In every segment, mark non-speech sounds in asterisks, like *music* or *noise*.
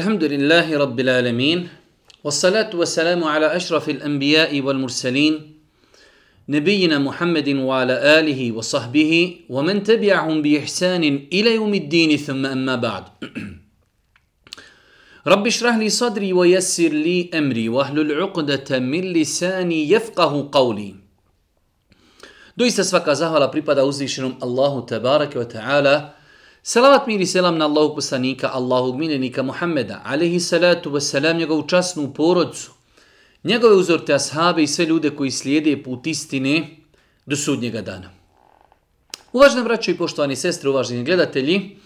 الحمد لله رب العالمين والصلاة والسلام على أشرف الأنبياء والمرسلين نبينا محمد وعلى آله وصحبه ومن تبعهم بإحسان إلى يوم الدين ثم أما بعد رب اشرح لي صدري ويسر لي أمري واهلل عقدة من لساني يفقه قولي Doista svaka zahvala pripada uzvišenom Allahu tabaraka wa ta'ala. Salavat mir i selam na Allahu poslanika, Allahog miljenika Muhammeda, alaihi salatu wa salam, njegovu časnu porodcu, njegove uzorte ashabe i sve ljude koji slijede put istine do sudnjega dana. Uvažene braće i poštovani sestre, uvaženi gledatelji,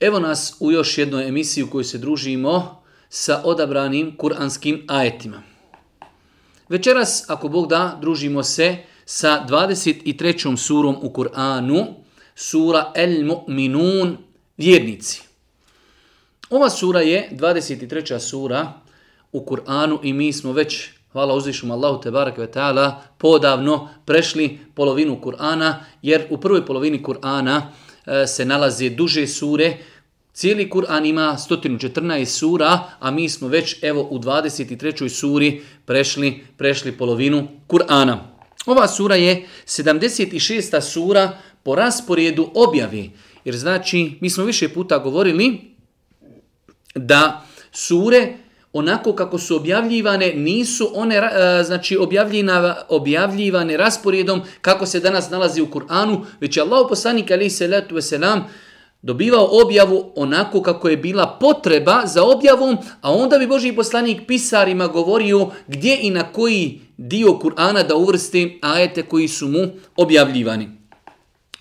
evo nas u još jednoj emisiji u kojoj se družimo sa odabranim kuranskim ajetima. Večeras, ako Bog da, družimo se sa 23. surom u Kur'anu, sura El Mu'minun, vjernici. Ova sura je 23. sura u Kur'anu i mi smo već, hvala uzvišom Allahu te barake ta'ala, podavno prešli polovinu Kur'ana, jer u prvoj polovini Kur'ana e, se nalaze duže sure, Cijeli Kur'an ima 114 sura, a mi smo već evo u 23. suri prešli, prešli polovinu Kur'ana. Ova sura je 76. sura po rasporedu objave. Jer znači, mi smo više puta govorili da sure onako kako su objavljivane nisu one eh, znači objavljivane rasporedom kako se danas nalazi u Kur'anu, već je Allah poslanik alejhi salatu ve selam dobivao objavu onako kako je bila potreba za objavom, a onda bi Boži poslanik pisarima govorio gdje i na koji dio Kur'ana da uvrsti ajete koji su mu objavljivani.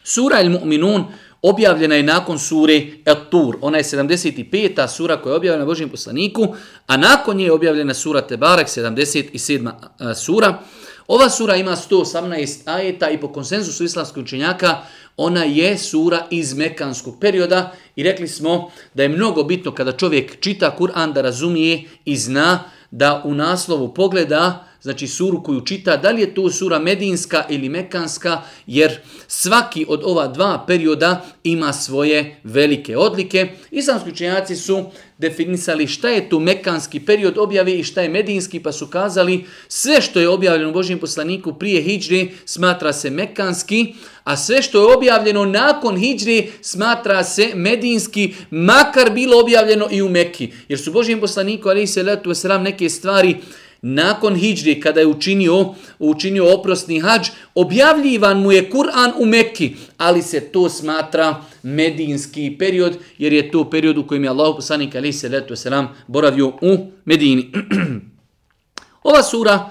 Sura El Mu'minun objavljena je nakon sure At-Tur. Ona je 75. sura koja je objavljena Božijem poslaniku, a nakon nje je objavljena sura Tebarek, 77. sura. Ova sura ima 118 ajeta i po konsenzusu islamskih učenjaka ona je sura iz mekanskog perioda i rekli smo da je mnogo bitno kada čovjek čita Kur'an da razumije i zna da u naslovu pogleda znači suru koju čita, da li je to sura medinska ili mekanska, jer svaki od ova dva perioda ima svoje velike odlike. Islamski učenjaci su definisali šta je tu mekanski period objave i šta je medinski, pa su kazali sve što je objavljeno Božijem poslaniku prije hijđre smatra se mekanski, a sve što je objavljeno nakon hijđre smatra se medinski, makar bilo objavljeno i u Mekki. Jer su Božijem poslaniku, ali se letu neke stvari nakon hijđri, kada je učinio, učinio oprosni hađ, objavljivan mu je Kur'an u Mekki, ali se to smatra medinski period, jer je to period u kojem je Allah poslanik ali se letu selam boravio u Medini. *clears throat* Ova sura,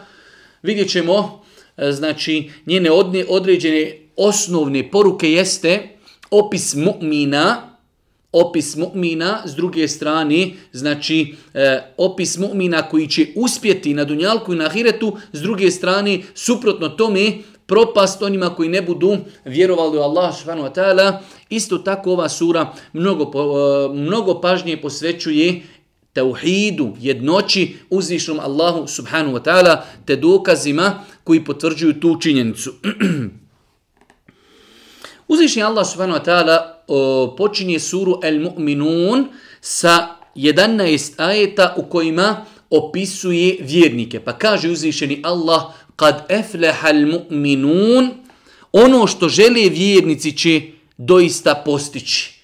vidjet ćemo, e, znači, njene određene osnovne poruke jeste opis mu'mina, opis mu'mina, s druge strane, znači e, opis mu'mina koji će uspjeti na dunjalku i na ahiretu, s druge strane, suprotno tome, propast onima koji ne budu vjerovali u Allah subhanahu wa ta'ala. Isto tako ova sura mnogo, e, mnogo pažnje posvećuje tauhidu, jednoći uzvišnom Allahu subhanahu wa ta'ala, te dokazima koji potvrđuju tu činjenicu. *clears throat* Uzvišnji Allah subhanahu wa ta'ala počinje suru El Mu'minun sa 11 ajeta u kojima opisuje vjernike. Pa kaže uzvišeni Allah, kad efleha al mu'minun, ono što žele vjernici će doista postići.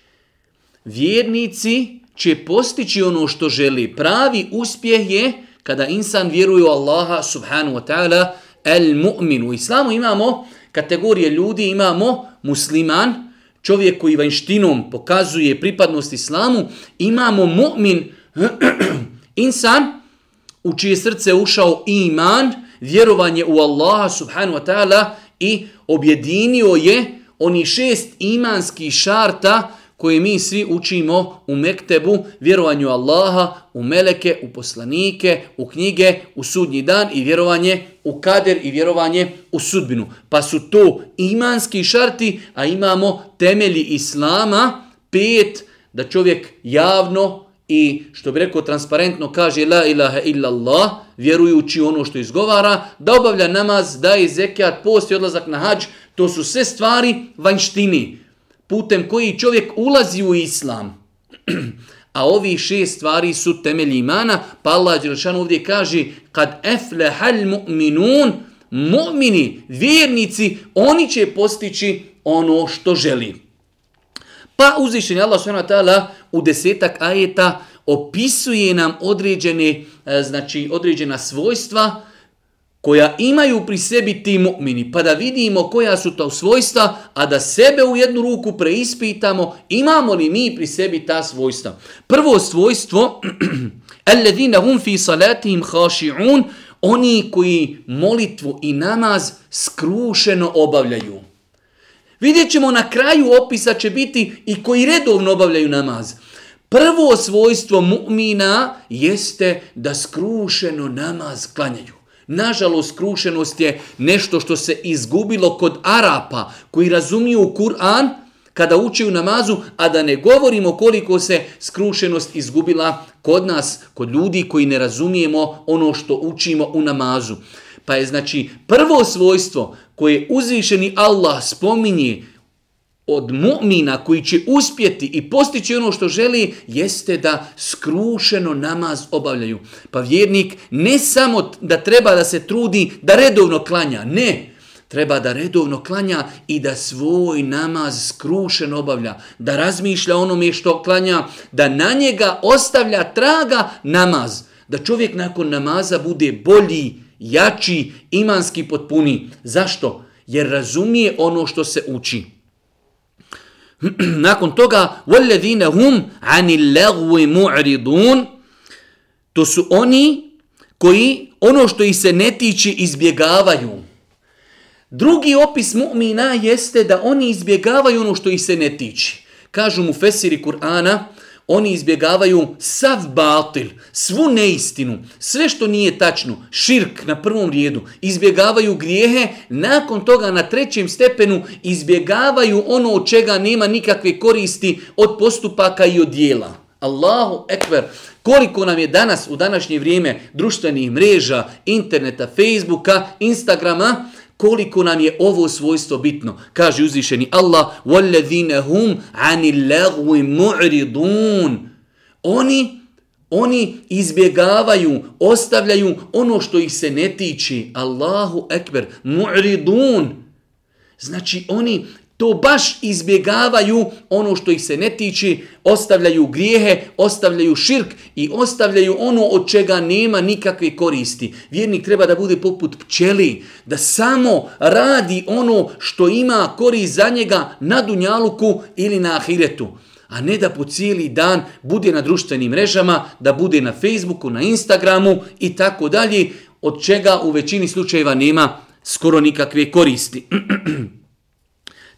Vjernici će postići ono što žele. Pravi uspjeh je kada insan vjeruje u Allaha subhanahu wa ta'ala el mu'min. U islamu imamo kategorije ljudi, imamo musliman, čovjek koji vanštinom pokazuje pripadnost islamu, imamo mu'min, *clears throat* insan, u čije srce ušao iman, vjerovanje u Allaha subhanahu wa ta'ala i objedinio je oni šest imanskih šarta koje mi svi učimo u Mektebu, vjerovanju Allaha, u meleke, u poslanike, u knjige, u sudnji dan i vjerovanje u kader i vjerovanje u sudbinu. Pa su to imanski šarti, a imamo temelji Islama, pet, da čovjek javno i što bi rekao transparentno kaže la ilaha illa Allah, vjerujući ono što izgovara, da obavlja namaz, da je zekijat, post i odlazak na hađ, to su sve stvari vanjštini putem koji čovjek ulazi u islam. *clears throat* A ovi šest stvari su temelji imana, pa Allah Đelšan ovdje kaže kad eflehal mu'minun, mu'mini, vjernici, oni će postići ono što želi. Pa uzvišenje Allah s.w.t. u desetak ajeta opisuje nam određene, e, znači određena svojstva koja imaju pri sebi ti mu'mini, pa da vidimo koja su to svojstva, a da sebe u jednu ruku preispitamo imamo li mi pri sebi ta svojstva. Prvo svojstvo, *clears throat* alladhina hum fi salatihim khashi'un, oni koji molitvu i namaz skrušeno obavljaju. Vidjet ćemo na kraju opisa će biti i koji redovno obavljaju namaz. Prvo svojstvo mu'mina jeste da skrušeno namaz klanjaju. Nažalost, skrušenost je nešto što se izgubilo kod Arapa koji razumiju Kur'an kada uče u namazu, a da ne govorimo koliko se skrušenost izgubila kod nas, kod ljudi koji ne razumijemo ono što učimo u namazu. Pa je znači prvo svojstvo koje uzvišeni Allah spominje od mu'mina koji će uspjeti i postići ono što želi, jeste da skrušeno namaz obavljaju. Pa vjernik ne samo da treba da se trudi da redovno klanja, ne. Treba da redovno klanja i da svoj namaz skrušen obavlja, da razmišlja onome što klanja, da na njega ostavlja traga namaz. Da čovjek nakon namaza bude bolji, jači, imanski potpuni. Zašto? Jer razumije ono što se uči. *clears throat* Nakon toga, وَالَّذِينَ هُمْ عَنِ اللَّغْوِ مُعْرِضُونَ To su oni koji ono što ih se ne tiče izbjegavaju. Drugi opis mu'mina jeste da oni izbjegavaju ono što ih se ne tiče. Kažu mu Fesiri Kur'ana, oni izbjegavaju sav batil, svu neistinu, sve što nije tačno, širk na prvom rijedu, izbjegavaju grijehe, nakon toga na trećem stepenu izbjegavaju ono od čega nema nikakve koristi od postupaka i od dijela. Allahu ekber, koliko nam je danas u današnje vrijeme društvenih mreža, interneta, Facebooka, Instagrama, koliko nam je ovo svojstvo bitno. Kaže uzvišeni Allah, وَالَّذِينَ هُمْ عَنِ اللَّغْوِ مُعْرِضُونَ Oni, oni izbjegavaju, ostavljaju ono što ih se ne tiče. Allahu ekber, mu'ridun. Znači oni to baš izbjegavaju ono što ih se ne tiče, ostavljaju grijehe, ostavljaju širk i ostavljaju ono od čega nema nikakve koristi. Vjernik treba da bude poput pčeli, da samo radi ono što ima korist za njega na Dunjaluku ili na Ahiretu. A ne da po cijeli dan bude na društvenim mrežama, da bude na Facebooku, na Instagramu i tako dalje, od čega u većini slučajeva nema skoro nikakve koristi. *clears throat*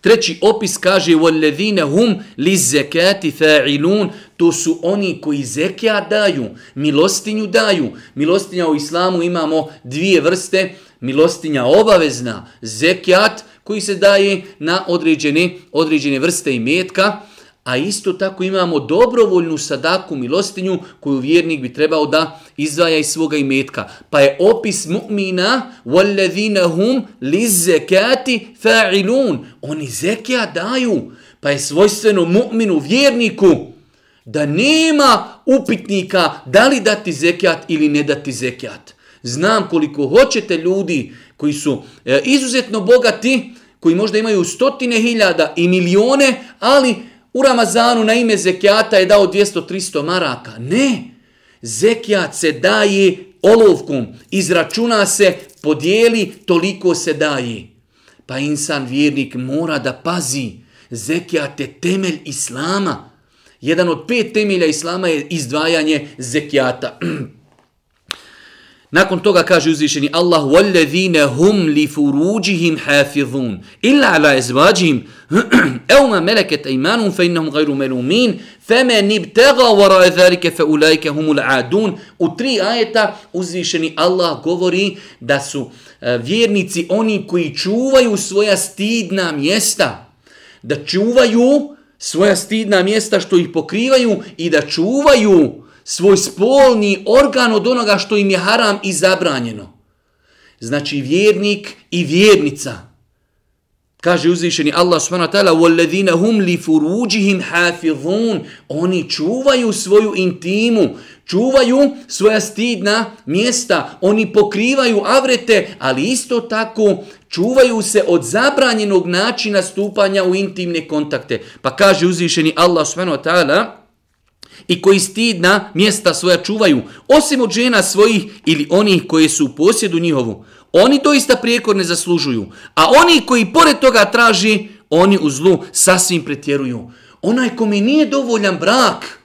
Treći opis kaže وَالَّذِينَ هُمْ لِزَّكَاتِ فَاعِلُونَ To su oni koji zekija daju, milostinju daju. Milostinja u islamu imamo dvije vrste. Milostinja obavezna, zekijat koji se daje na određene, određene vrste i metka. A isto tako imamo dobrovoljnu sadaku, milostinju koju vjernik bi trebao da izdvaja iz svoga imetka. Pa je opis mu'mina وَالَّذِينَ هُمْ لِزَّكَاتِ فَاعِلُونَ Oni zekija daju. Pa je svojstveno mu'minu, vjerniku, da nema upitnika da li dati zekijat ili ne dati zekijat. Znam koliko hoćete ljudi koji su e, izuzetno bogati, koji možda imaju stotine hiljada i milione, ali u Ramazanu na ime zekijata je dao 200-300 maraka. Ne, zekijat se daje olovkom, izračuna se, podijeli, toliko se daje. Pa insan vjernik mora da pazi, zekijat je temelj Islama. Jedan od pet temelja Islama je izdvajanje zekijata. *clears throat* Nakon toga kaže uzvišeni Allah وَالَّذِينَ هُمْ لِفُرُوجِهِمْ حَافِظُونَ إِلَّا عَلَى إِزْوَاجِهِمْ أَوْ مَا مَلَكَتْ أَيْمَانُهُمْ فَإِنَّهُمْ غَيْرُ مَلُومِينَ فَمَنِ ابْتَغَى وَرَاءَ ذَلِكَ فَأُولَٰئِكَ هُمُ الْعَادُونَ U tri ajeta uzvišeni Allah govori da su e, vjernici oni koji čuvaju svoja stidna mjesta, da čuvaju svoja stidna mjesta što ih pokrivaju i da čuvaju svoj spolni organ od onoga što im je haram i zabranjeno. Znači vjernik i vjernica Kaže uzvišeni Allah subhanahu wa ta'ala وَالَّذِينَ هُمْ لِفُرُوجِهِمْ حَافِظُونَ Oni čuvaju svoju intimu, čuvaju svoja stidna mjesta, oni pokrivaju avrete, ali isto tako čuvaju se od zabranjenog načina stupanja u intimne kontakte. Pa kaže uzvišeni Allah subhanahu wa ta'ala i koji stidna mjesta svoja čuvaju, osim od žena svojih ili onih koji su u posjedu njihovu. Oni doista prijekor ne zaslužuju, a oni koji pored toga traži, oni u zlu sasvim pretjeruju. Onaj kome nije dovoljan brak,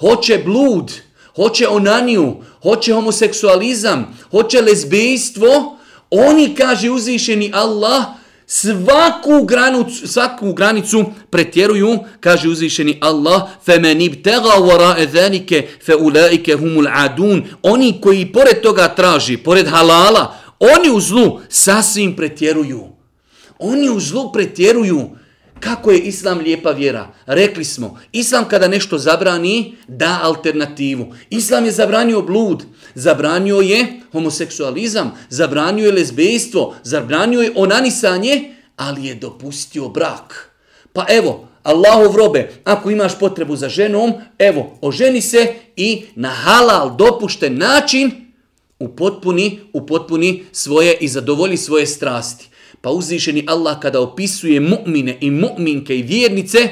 hoće blud, hoće onaniju, hoće homoseksualizam, hoće lezbejstvo, oni, kaže uzvišeni Allah, svaku granicu, svaku granicu pretjeruju, kaže uzvišeni Allah, فَمَنِ ابْتَغَا وَرَاءَ ذَلِكَ فَأُولَئِكَ هُمُ الْعَدُونَ Oni koji pored toga traži, pored halala, oni u zlu sasvim pretjeruju. Oni u zlu pretjeruju. Kako je islam lijepa vjera? Rekli smo, islam kada nešto zabrani, da alternativu. Islam je zabranio blud, zabranio je homoseksualizam, zabranio je lezbejstvo, zabranio je onanisanje, ali je dopustio brak. Pa evo, Allahov robe, ako imaš potrebu za ženom, evo, oženi se i na halal dopušten način upotpuni, upotpuni svoje i zadovolji svoje strasti. Pa uzvišeni Allah kada opisuje mu'mine i mu'minke i vjernice,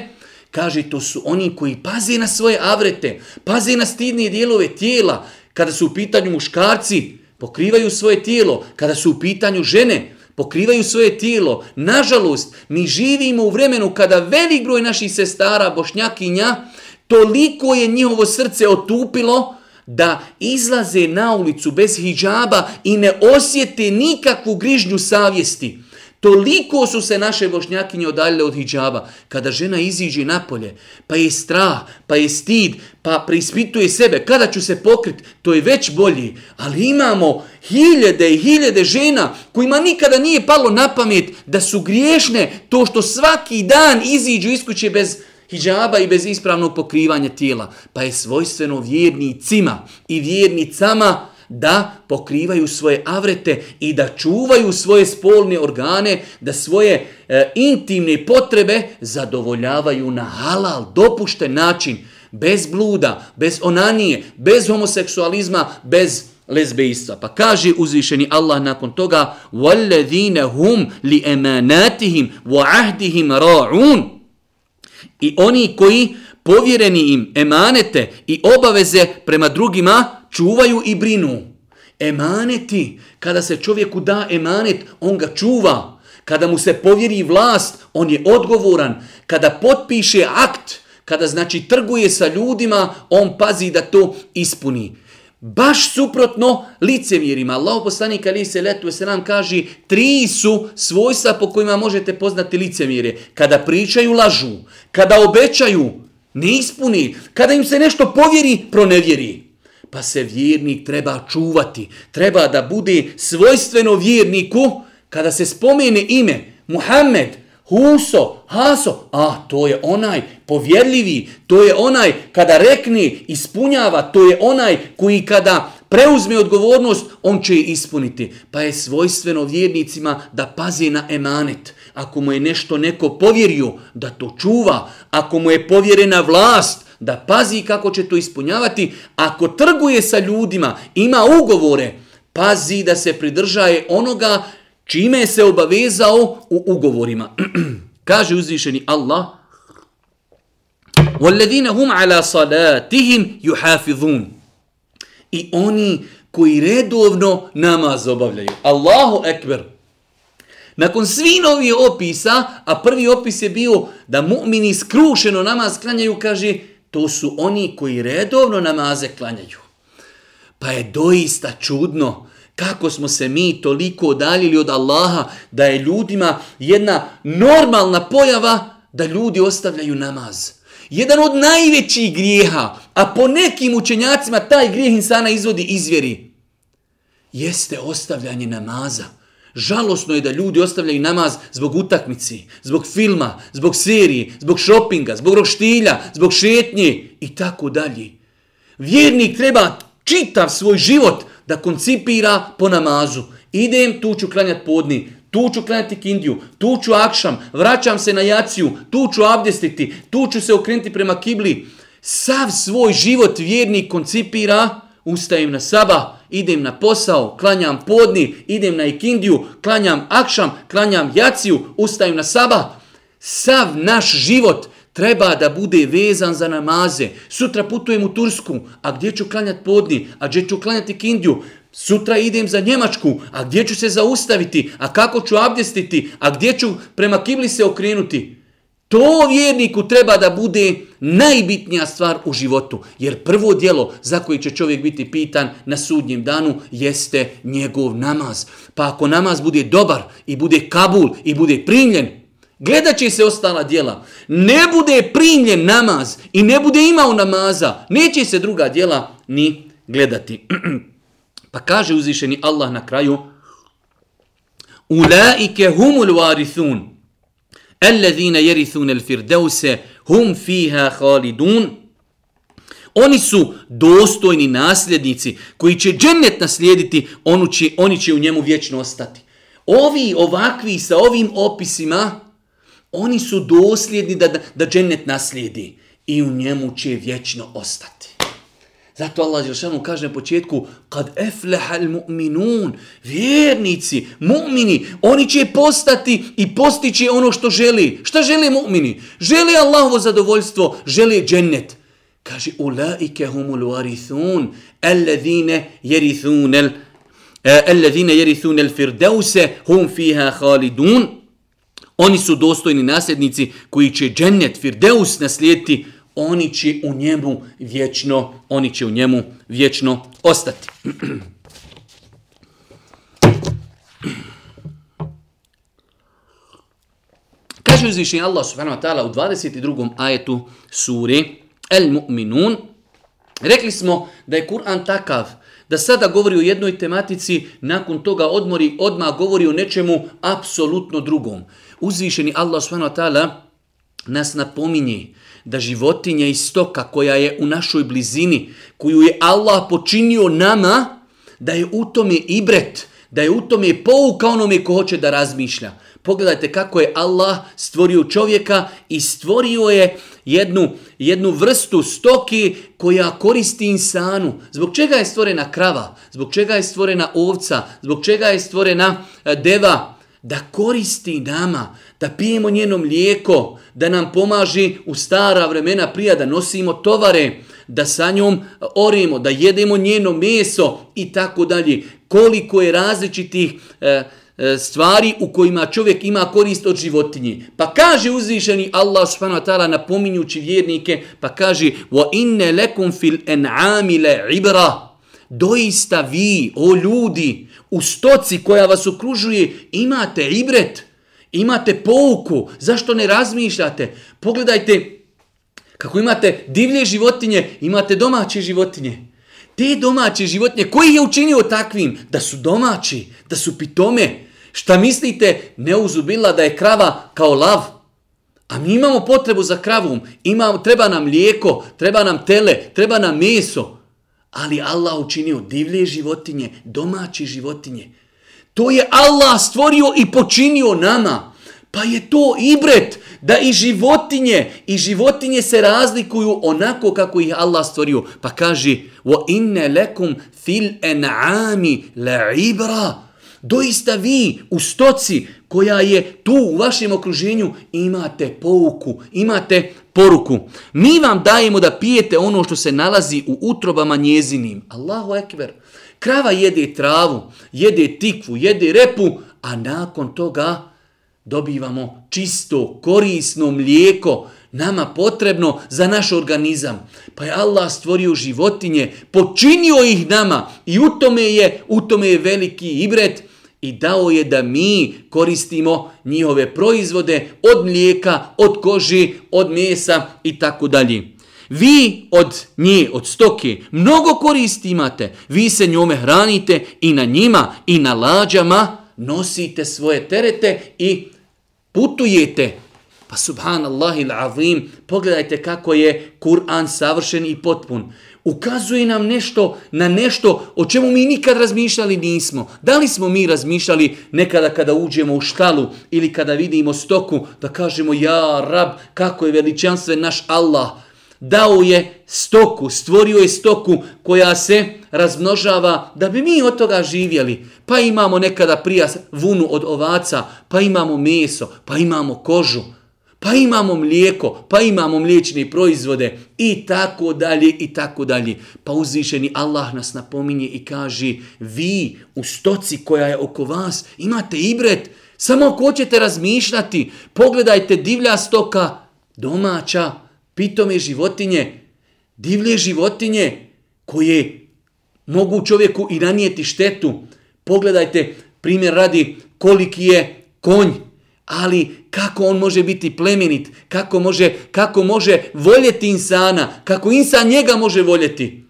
kaže to su oni koji paze na svoje avrete, paze na stidne dijelove tijela. Kada su u pitanju muškarci, pokrivaju svoje tijelo. Kada su u pitanju žene, pokrivaju svoje tijelo. Nažalost, mi živimo u vremenu kada velik broj naših sestara, bošnjakinja, toliko je njihovo srce otupilo, da izlaze na ulicu bez hijjaba i ne osjete nikakvu grižnju savjesti. Toliko su se naše bošnjakinje odaljile od hijjaba. Kada žena iziđe napolje, pa je strah, pa je stid, pa preispituje sebe, kada ću se pokrit, to je već bolji. Ali imamo hiljede i hiljede žena kojima nikada nije palo na pamet da su griješne to što svaki dan iziđu iz kuće bez hijjaba i bez ispravnog pokrivanja tijela. Pa je svojstveno vjernicima i vjernicama da pokrivaju svoje avrete i da čuvaju svoje spolne organe, da svoje e, intimne potrebe zadovoljavaju na halal, dopušten način, bez bluda, bez onanije, bez homoseksualizma, bez lezbejstva. Pa kaže uzvišeni Allah nakon toga وَالَّذِينَ هُمْ لِأَمَانَاتِهِمْ وَعَهْدِهِمْ رَعُونَ I oni koji povjereni im emanete i obaveze prema drugima čuvaju i brinu. Emaneti, kada se čovjeku da emanet, on ga čuva. Kada mu se povjeri vlast, on je odgovoran. Kada potpiše akt, kada znači trguje sa ljudima, on pazi da to ispuni. Baš suprotno licemjerima. Allah poslanik ali se letu se nam kaže tri su svojstva po kojima možete poznati licemjere. Kada pričaju lažu, kada obećaju ne ispuni, kada im se nešto povjeri pronevjeri. Pa se vjernik treba čuvati, treba da bude svojstveno vjerniku kada se spomene ime Muhammed, Huso, Haso, a to je onaj povjerljivi, to je onaj kada rekne ispunjava, to je onaj koji kada preuzme odgovornost, on će je ispuniti. Pa je svojstveno vjernicima da pazi na emanet Ako mu je nešto neko povjerio, da to čuva. Ako mu je povjerena vlast, da pazi kako će to ispunjavati. Ako trguje sa ljudima, ima ugovore, pazi da se pridržaje onoga čime se obavezao u ugovorima. *clears throat* Kaže uzvišeni Allah, وَالَّذِينَ هُمْ عَلَى صَلَاتِهِمْ يُحَافِظُونَ I oni koji redovno namaz obavljaju. Allahu ekber. Nakon svi novi opisa, a prvi opis je bio da mu'mini skrušeno namaz klanjaju, kaže, to su oni koji redovno namaze klanjaju. Pa je doista čudno kako smo se mi toliko odaljili od Allaha da je ljudima jedna normalna pojava da ljudi ostavljaju namaz. Jedan od najvećih grijeha, a po nekim učenjacima taj grijeh insana izvodi izvjeri, jeste ostavljanje namaza. Žalosno je da ljudi ostavljaju namaz zbog utakmici, zbog filma, zbog serije, zbog šopinga, zbog roštilja, zbog šetnje i tako dalje. Vjernik treba čitav svoj život da koncipira po namazu. Idem, tu ću klanjati podni, tu ću klanjati kindiju, tu ću akšam, vraćam se na jaciju, tu ću abdestiti, tu ću se okrenuti prema kibli. Sav svoj život vjernik koncipira, ustajem na saba, idem na posao, klanjam podni, idem na ikindiju, klanjam akšam, klanjam jaciju, ustajem na saba. Sav naš život treba da bude vezan za namaze. Sutra putujem u Tursku, a gdje ću klanjati podni, a gdje ću klanjati kindiju? Sutra idem za Njemačku, a gdje ću se zaustaviti, a kako ću abdestiti, a gdje ću prema kibli se okrenuti? To vjerniku treba da bude najbitnija stvar u životu. Jer prvo dijelo za koje će čovjek biti pitan na sudnjem danu jeste njegov namaz. Pa ako namaz bude dobar i bude kabul i bude primljen, gledat će se ostala dijela. Ne bude primljen namaz i ne bude imao namaza, neće se druga dijela ni gledati. *clears throat* pa kaže uzvišeni Allah na kraju, Ulaike humul warithun, Allazina yarithuna al-firdausa hum fiha khalidun. Oni su dostojni nasljednici koji će džennet naslijediti, onu će, oni će u njemu vječno ostati. Ovi ovakvi sa ovim opisima, oni su dosljedni da, da, da džennet naslijedi i u njemu će vječno ostati. Zato Allah Đelšanu kaže na početku kad efleha mu'minun, vjernici, mu'mini, oni će postati i postići ono što želi. Šta žele mu'mini? Želi Allahovo zadovoljstvo, želi džennet. Kaže ulaike humul warithun, alladhine yerithun al eh, alladhine yerithun al firdausa hum fiha khalidun. Oni su dostojni nasljednici koji će džennet firdeus naslijediti oni će u njemu vječno, oni će u njemu vječno ostati. Kaže uzvišenje Allah subhanahu wa ta'ala u 22. ajetu sure El Mu'minun. Rekli smo da je Kur'an takav da sada govori o jednoj tematici, nakon toga odmori, odmah govori o nečemu apsolutno drugom. Uzvišeni Allah subhanahu wa ta'ala nas napominje da životinja i stoka koja je u našoj blizini, koju je Allah počinio nama, da je u tome ibret, da je u tome pouka onome ko hoće da razmišlja. Pogledajte kako je Allah stvorio čovjeka i stvorio je jednu, jednu vrstu stoki koja koristi insanu. Zbog čega je stvorena krava? Zbog čega je stvorena ovca? Zbog čega je stvorena e, deva? da koristi nama, da pijemo njeno mlijeko, da nam pomaži u stara vremena prija, da nosimo tovare, da sa njom orimo, da jedemo njeno meso i tako dalje. Koliko je različitih e, e, stvari u kojima čovjek ima korist od životinje. Pa kaže uzvišeni Allah subhanahu wa ta'ala napominjući vjernike, pa kaže وَإِنَّ لَكُمْ فِي الْأَنْعَامِ لَعِبْرَةِ Doista vi, o ljudi, u stoci koja vas okružuje, imate ibret, imate pouku. Zašto ne razmišljate? Pogledajte, kako imate divlje životinje, imate domaće životinje. Te domaće životinje, koji je učinio takvim? Da su domaći, da su pitome. Šta mislite, ne uzubila da je krava kao lav? A mi imamo potrebu za kravom, imamo, treba nam mlijeko, treba nam tele, treba nam meso ali Allah učinio divlje životinje, domaće životinje. To je Allah stvorio i počinio nama. Pa je to ibret da i životinje, i životinje se razlikuju onako kako ih Allah stvorio. Pa kaže, wa inna lakum fil en'ami la. Doista vi u stoci koja je tu u vašem okruženju imate pouku, imate poruku. Mi vam dajemo da pijete ono što se nalazi u utrobama njezinim. Allahu ekber. Krava jede travu, jede tikvu, jede repu, a nakon toga dobivamo čisto, korisno mlijeko, nama potrebno za naš organizam. Pa je Allah stvorio životinje, počinio ih nama i u tome je, u tome je veliki ibret, i dao je da mi koristimo njihove proizvode od mlijeka, od koži, od mesa i tako dalje. Vi od nje, od stoke, mnogo koristi imate. Vi se njome hranite i na njima i na lađama nosite svoje terete i putujete. Pa subhanallahi l'azim, pogledajte kako je Kur'an savršen i potpun. Ukazuje nam nešto na nešto o čemu mi nikad razmišljali nismo. Da li smo mi razmišljali nekada kada uđemo u štalu ili kada vidimo stoku da kažemo ja rab kako je veličanstven naš Allah. Dao je stoku, stvorio je stoku koja se razmnožava da bi mi od toga živjeli. Pa imamo nekada prija vunu od ovaca, pa imamo meso, pa imamo kožu pa imamo mlijeko, pa imamo mliječne proizvode i tako dalje i tako dalje. Pa uzvišeni Allah nas napominje i kaže vi u stoci koja je oko vas imate ibret, samo ako hoćete razmišljati, pogledajte divlja stoka, domaća, pitome životinje, divlje životinje koje mogu čovjeku i nanijeti štetu. Pogledajte primjer radi koliki je konj, ali kako on može biti plemenit, kako može, kako može voljeti insana, kako insan njega može voljeti.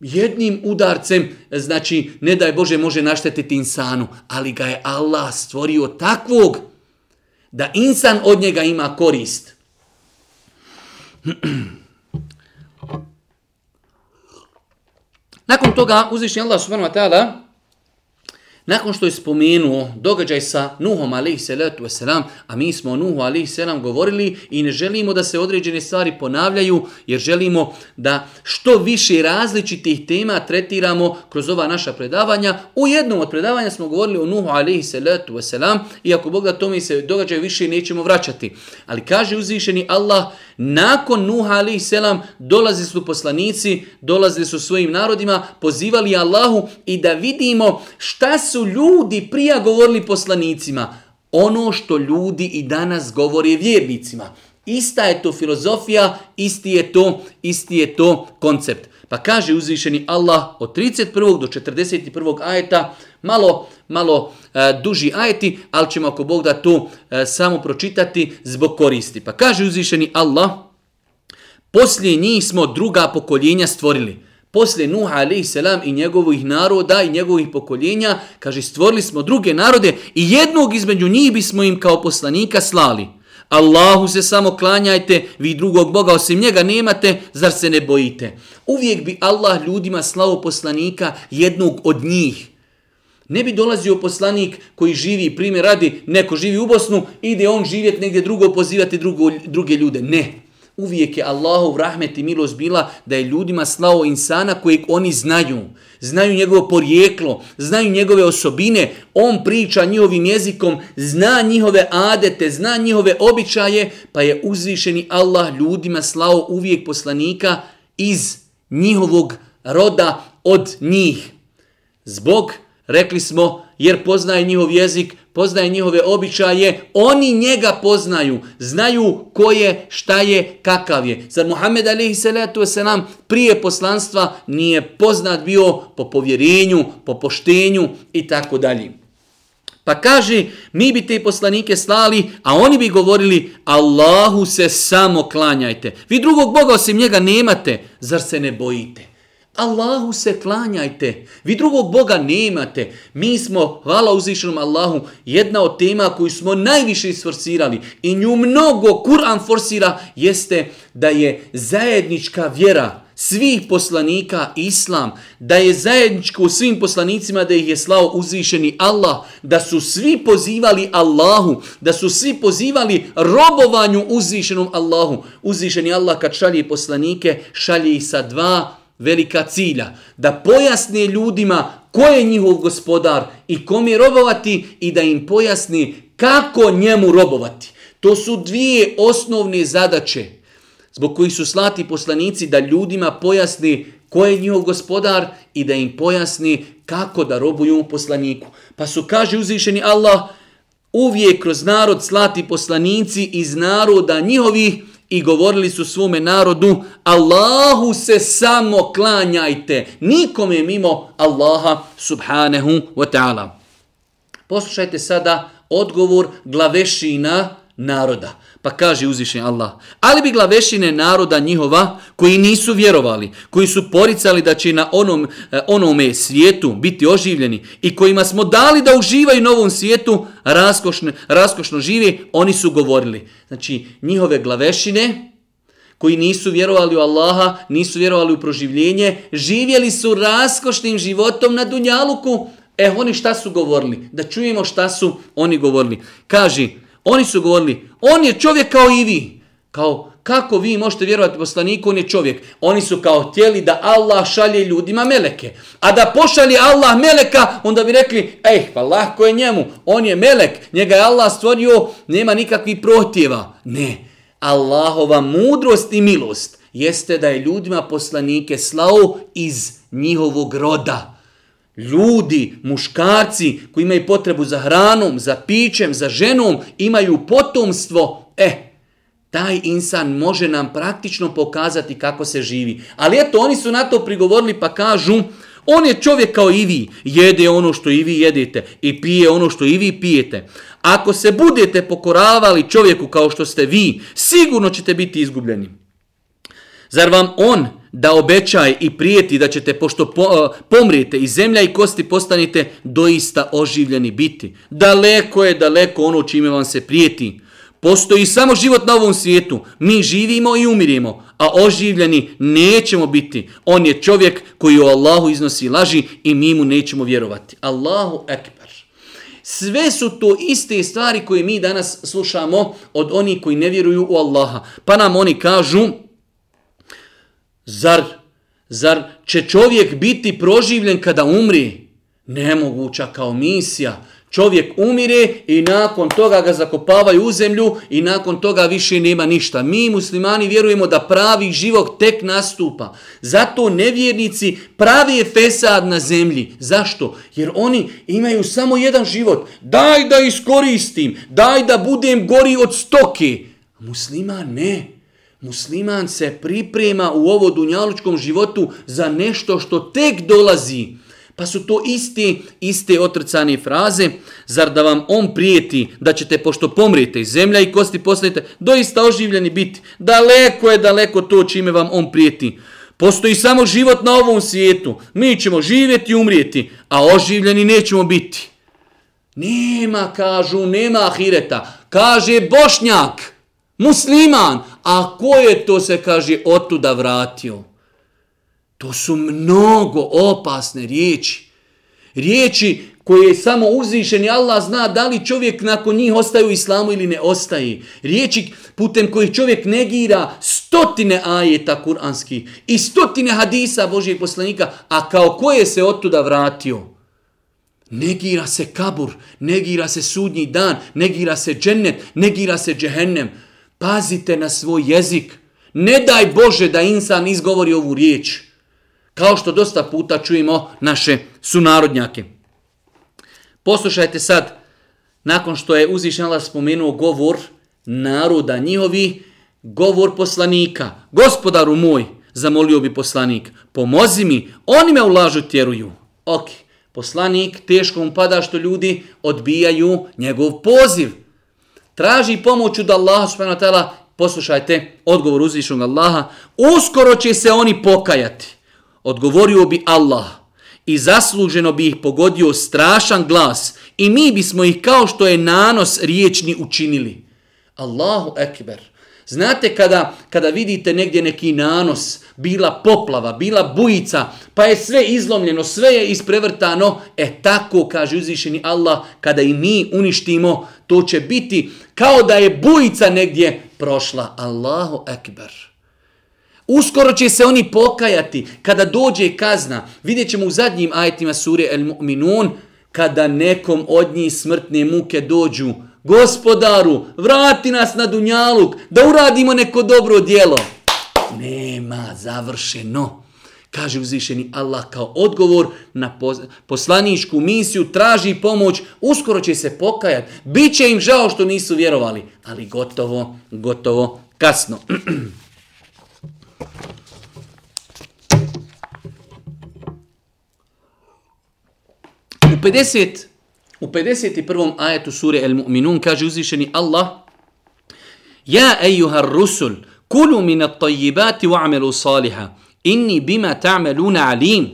Jednim udarcem, znači, ne daj Bože, može naštetiti insanu, ali ga je Allah stvorio takvog da insan od njega ima korist. *clears throat* Nakon toga uzvišnji Allah subhanahu wa ta'ala Nakon što je spomenuo događaj sa Nuhom alaihi salatu wasalam, a mi smo o Nuhu alaihi salam govorili i ne želimo da se određene stvari ponavljaju, jer želimo da što više različitih tema tretiramo kroz ova naša predavanja. U jednom od predavanja smo govorili o Nuhu alaihi salatu wasalam, i ako Bog da tome se događaj više nećemo vraćati. Ali kaže uzvišeni Allah, nakon Nuha alaihi salam dolazi su poslanici, dolazili su svojim narodima, pozivali Allahu i da vidimo šta su su ljudi prija govorili poslanicima? Ono što ljudi i danas govore vjernicima. Ista je to filozofija, isti je to, isti je to koncept. Pa kaže uzvišeni Allah od 31. do 41. ajeta, malo, malo e, duži ajeti, ali ćemo ako Bog da to e, samo pročitati zbog koristi. Pa kaže uzvišeni Allah, poslije njih smo druga pokoljenja stvorili. Poslije Nuh a.s. i njegovih naroda i njegovih pokoljenja, kaže, stvorili smo druge narode i jednog između njih bismo im kao poslanika slali. Allahu se samo klanjajte, vi drugog Boga osim njega nemate, zar se ne bojite? Uvijek bi Allah ljudima slao poslanika jednog od njih. Ne bi dolazio poslanik koji živi, primjer radi, neko živi u Bosnu, ide on živjeti negdje drugo, pozivati drugo, druge ljude. Ne uvijek je Allahov rahmet i milost bila da je ljudima slao insana kojeg oni znaju. Znaju njegovo porijeklo, znaju njegove osobine, on priča njihovim jezikom, zna njihove adete, zna njihove običaje, pa je uzvišeni Allah ljudima slao uvijek poslanika iz njihovog roda od njih. Zbog, rekli smo, jer poznaje njihov jezik, poznaje njihove običaje, oni njega poznaju, znaju ko je, šta je, kakav je. Zar Muhammed alaihi salatu wasalam prije poslanstva nije poznat bio po povjerenju, po poštenju i tako dalje. Pa kaže, mi bi te poslanike slali, a oni bi govorili, Allahu se samo klanjajte. Vi drugog Boga osim njega nemate, zar se ne bojite? Allahu se klanjajte. Vi drugog Boga nemate. Mi smo, hvala uzvišenom Allahu, jedna od tema koju smo najviše isforsirali i nju mnogo Kur'an forsira jeste da je zajednička vjera svih poslanika Islam, da je zajedničko u svim poslanicima da ih je slao uzvišeni Allah, da su svi pozivali Allahu, da su svi pozivali robovanju uzvišenom Allahu. Uzvišeni Allah kad šalje poslanike, šalje ih sa dva velika cilja, da pojasne ljudima ko je njihov gospodar i kom je robovati i da im pojasni kako njemu robovati. To su dvije osnovne zadaće zbog kojih su slati poslanici da ljudima pojasni ko je njihov gospodar i da im pojasni kako da robuju poslaniku. Pa su, kaže uzvišeni Allah, uvijek kroz narod slati poslanici iz naroda njihovih i govorili su svome narodu Allahu se samo klanjajte, nikome mimo Allaha subhanahu wa ta'ala. Poslušajte sada odgovor glavešina naroda. Pa kaže uzvišen Allah, ali bi glavešine naroda njihova koji nisu vjerovali, koji su poricali da će na onom, e, onome svijetu biti oživljeni i kojima smo dali da uživaju na ovom svijetu, raskošno, raskošno živi, oni su govorili. Znači, njihove glavešine, koji nisu vjerovali u Allaha, nisu vjerovali u proživljenje, živjeli su raskošnim životom na Dunjaluku. E, oni šta su govorili? Da čujemo šta su oni govorili. Kaži, oni su govorili, on je čovjek kao i vi. Kao, kako vi možete vjerovati poslaniku, on je čovjek. Oni su kao htjeli da Allah šalje ljudima meleke. A da pošalje Allah meleka, onda bi rekli, ej, pa lahko je njemu, on je melek, njega je Allah stvorio, nema nikakvih protjeva. Ne, Allahova mudrost i milost jeste da je ljudima poslanike slao iz njihovog roda. Ljudi, muškarci koji imaju potrebu za hranom, za pićem, za ženom, imaju potomstvo, e, taj insan može nam praktično pokazati kako se živi. Ali eto, oni su na to prigovorili pa kažu, on je čovjek kao i vi, jede ono što i vi jedete i pije ono što i vi pijete. Ako se budete pokoravali čovjeku kao što ste vi, sigurno ćete biti izgubljeni. Zar vam on da obećaje i prijeti da ćete, pošto e, pomrijete i zemlja i kosti postanite, doista oživljeni biti? Daleko je, daleko ono čime vam se prijeti. Postoji samo život na ovom svijetu. Mi živimo i umirimo, a oživljeni nećemo biti. On je čovjek koji u Allahu iznosi laži i mi mu nećemo vjerovati. Allahu ekber. Sve su to iste stvari koje mi danas slušamo od onih koji ne vjeruju u Allaha. Pa nam oni kažu, zar, zar će čovjek biti proživljen kada umri? Nemoguća kao misija. Čovjek umire i nakon toga ga zakopavaju u zemlju i nakon toga više nema ništa. Mi muslimani vjerujemo da pravi život tek nastupa. Zato nevjernici pravi je fesad na zemlji. Zašto? Jer oni imaju samo jedan život. Daj da iskoristim, daj da budem gori od stoke. Musliman ne. Musliman se priprema u ovo dunjalučkom životu za nešto što tek dolazi. Pa su to iste, iste otrcane fraze. Zar da vam on prijeti da ćete, pošto pomrijete i zemlja i kosti postanete, doista oživljeni biti. Daleko je daleko to čime vam on prijeti. Postoji samo život na ovom svijetu. Mi ćemo živjeti i umrijeti, a oživljeni nećemo biti. Nema, kažu, nema ahireta. Kaže Bošnjak, musliman. A ko je to se, kaže, otuda vratio? To su mnogo opasne riječi. Riječi koje je samo uzvišen Allah zna da li čovjek nakon njih ostaje u islamu ili ne ostaje. Riječi putem kojih čovjek negira stotine ajeta kuranskih i stotine hadisa Božijeg poslanika, a kao koje se otuda vratio. Negira se kabur, negira se sudnji dan, negira se džennet, negira se džehennem. Pazite na svoj jezik. Ne daj Bože da insan izgovori ovu riječ. Kao što dosta puta čujemo naše sunarodnjake. Poslušajte sad, nakon što je uzvišen Allah spomenuo govor naroda njihovi, govor poslanika. Gospodaru moj, zamolio bi poslanik, pomozi mi, oni me ulažu tjeruju. Ok, poslanik, teško mu pada što ljudi odbijaju njegov poziv. Traži pomoć od Allaha subhanahu wa ta'ala, poslušajte, odgovor uzvišnog Allaha, uskoro će se oni pokajati odgovorio bi Allah i zasluženo bi ih pogodio strašan glas i mi bismo ih kao što je nanos riječni učinili. Allahu ekber. Znate kada, kada vidite negdje neki nanos, bila poplava, bila bujica, pa je sve izlomljeno, sve je isprevrtano, e tako kaže uzvišeni Allah, kada i mi uništimo, to će biti kao da je bujica negdje prošla. Allahu ekber. Uskoro će se oni pokajati kada dođe kazna. Vidjet ćemo u zadnjim ajetima sure El Mu'minun kada nekom od njih smrtne muke dođu. Gospodaru, vrati nas na Dunjaluk da uradimo neko dobro dijelo. Nema, završeno. Kaže uzvišeni Allah kao odgovor na poslaničku misiju, traži pomoć, uskoro će se pokajati. Biće im žao što nisu vjerovali, ali gotovo, gotovo, kasno. *clears throat* U 50 u 51. ajetu sure El Mu'minun kaže uzvišeni Allah Ja ejuha rusul, kulu min at tajibati wa amelu saliha, inni bima ta'meluna alim.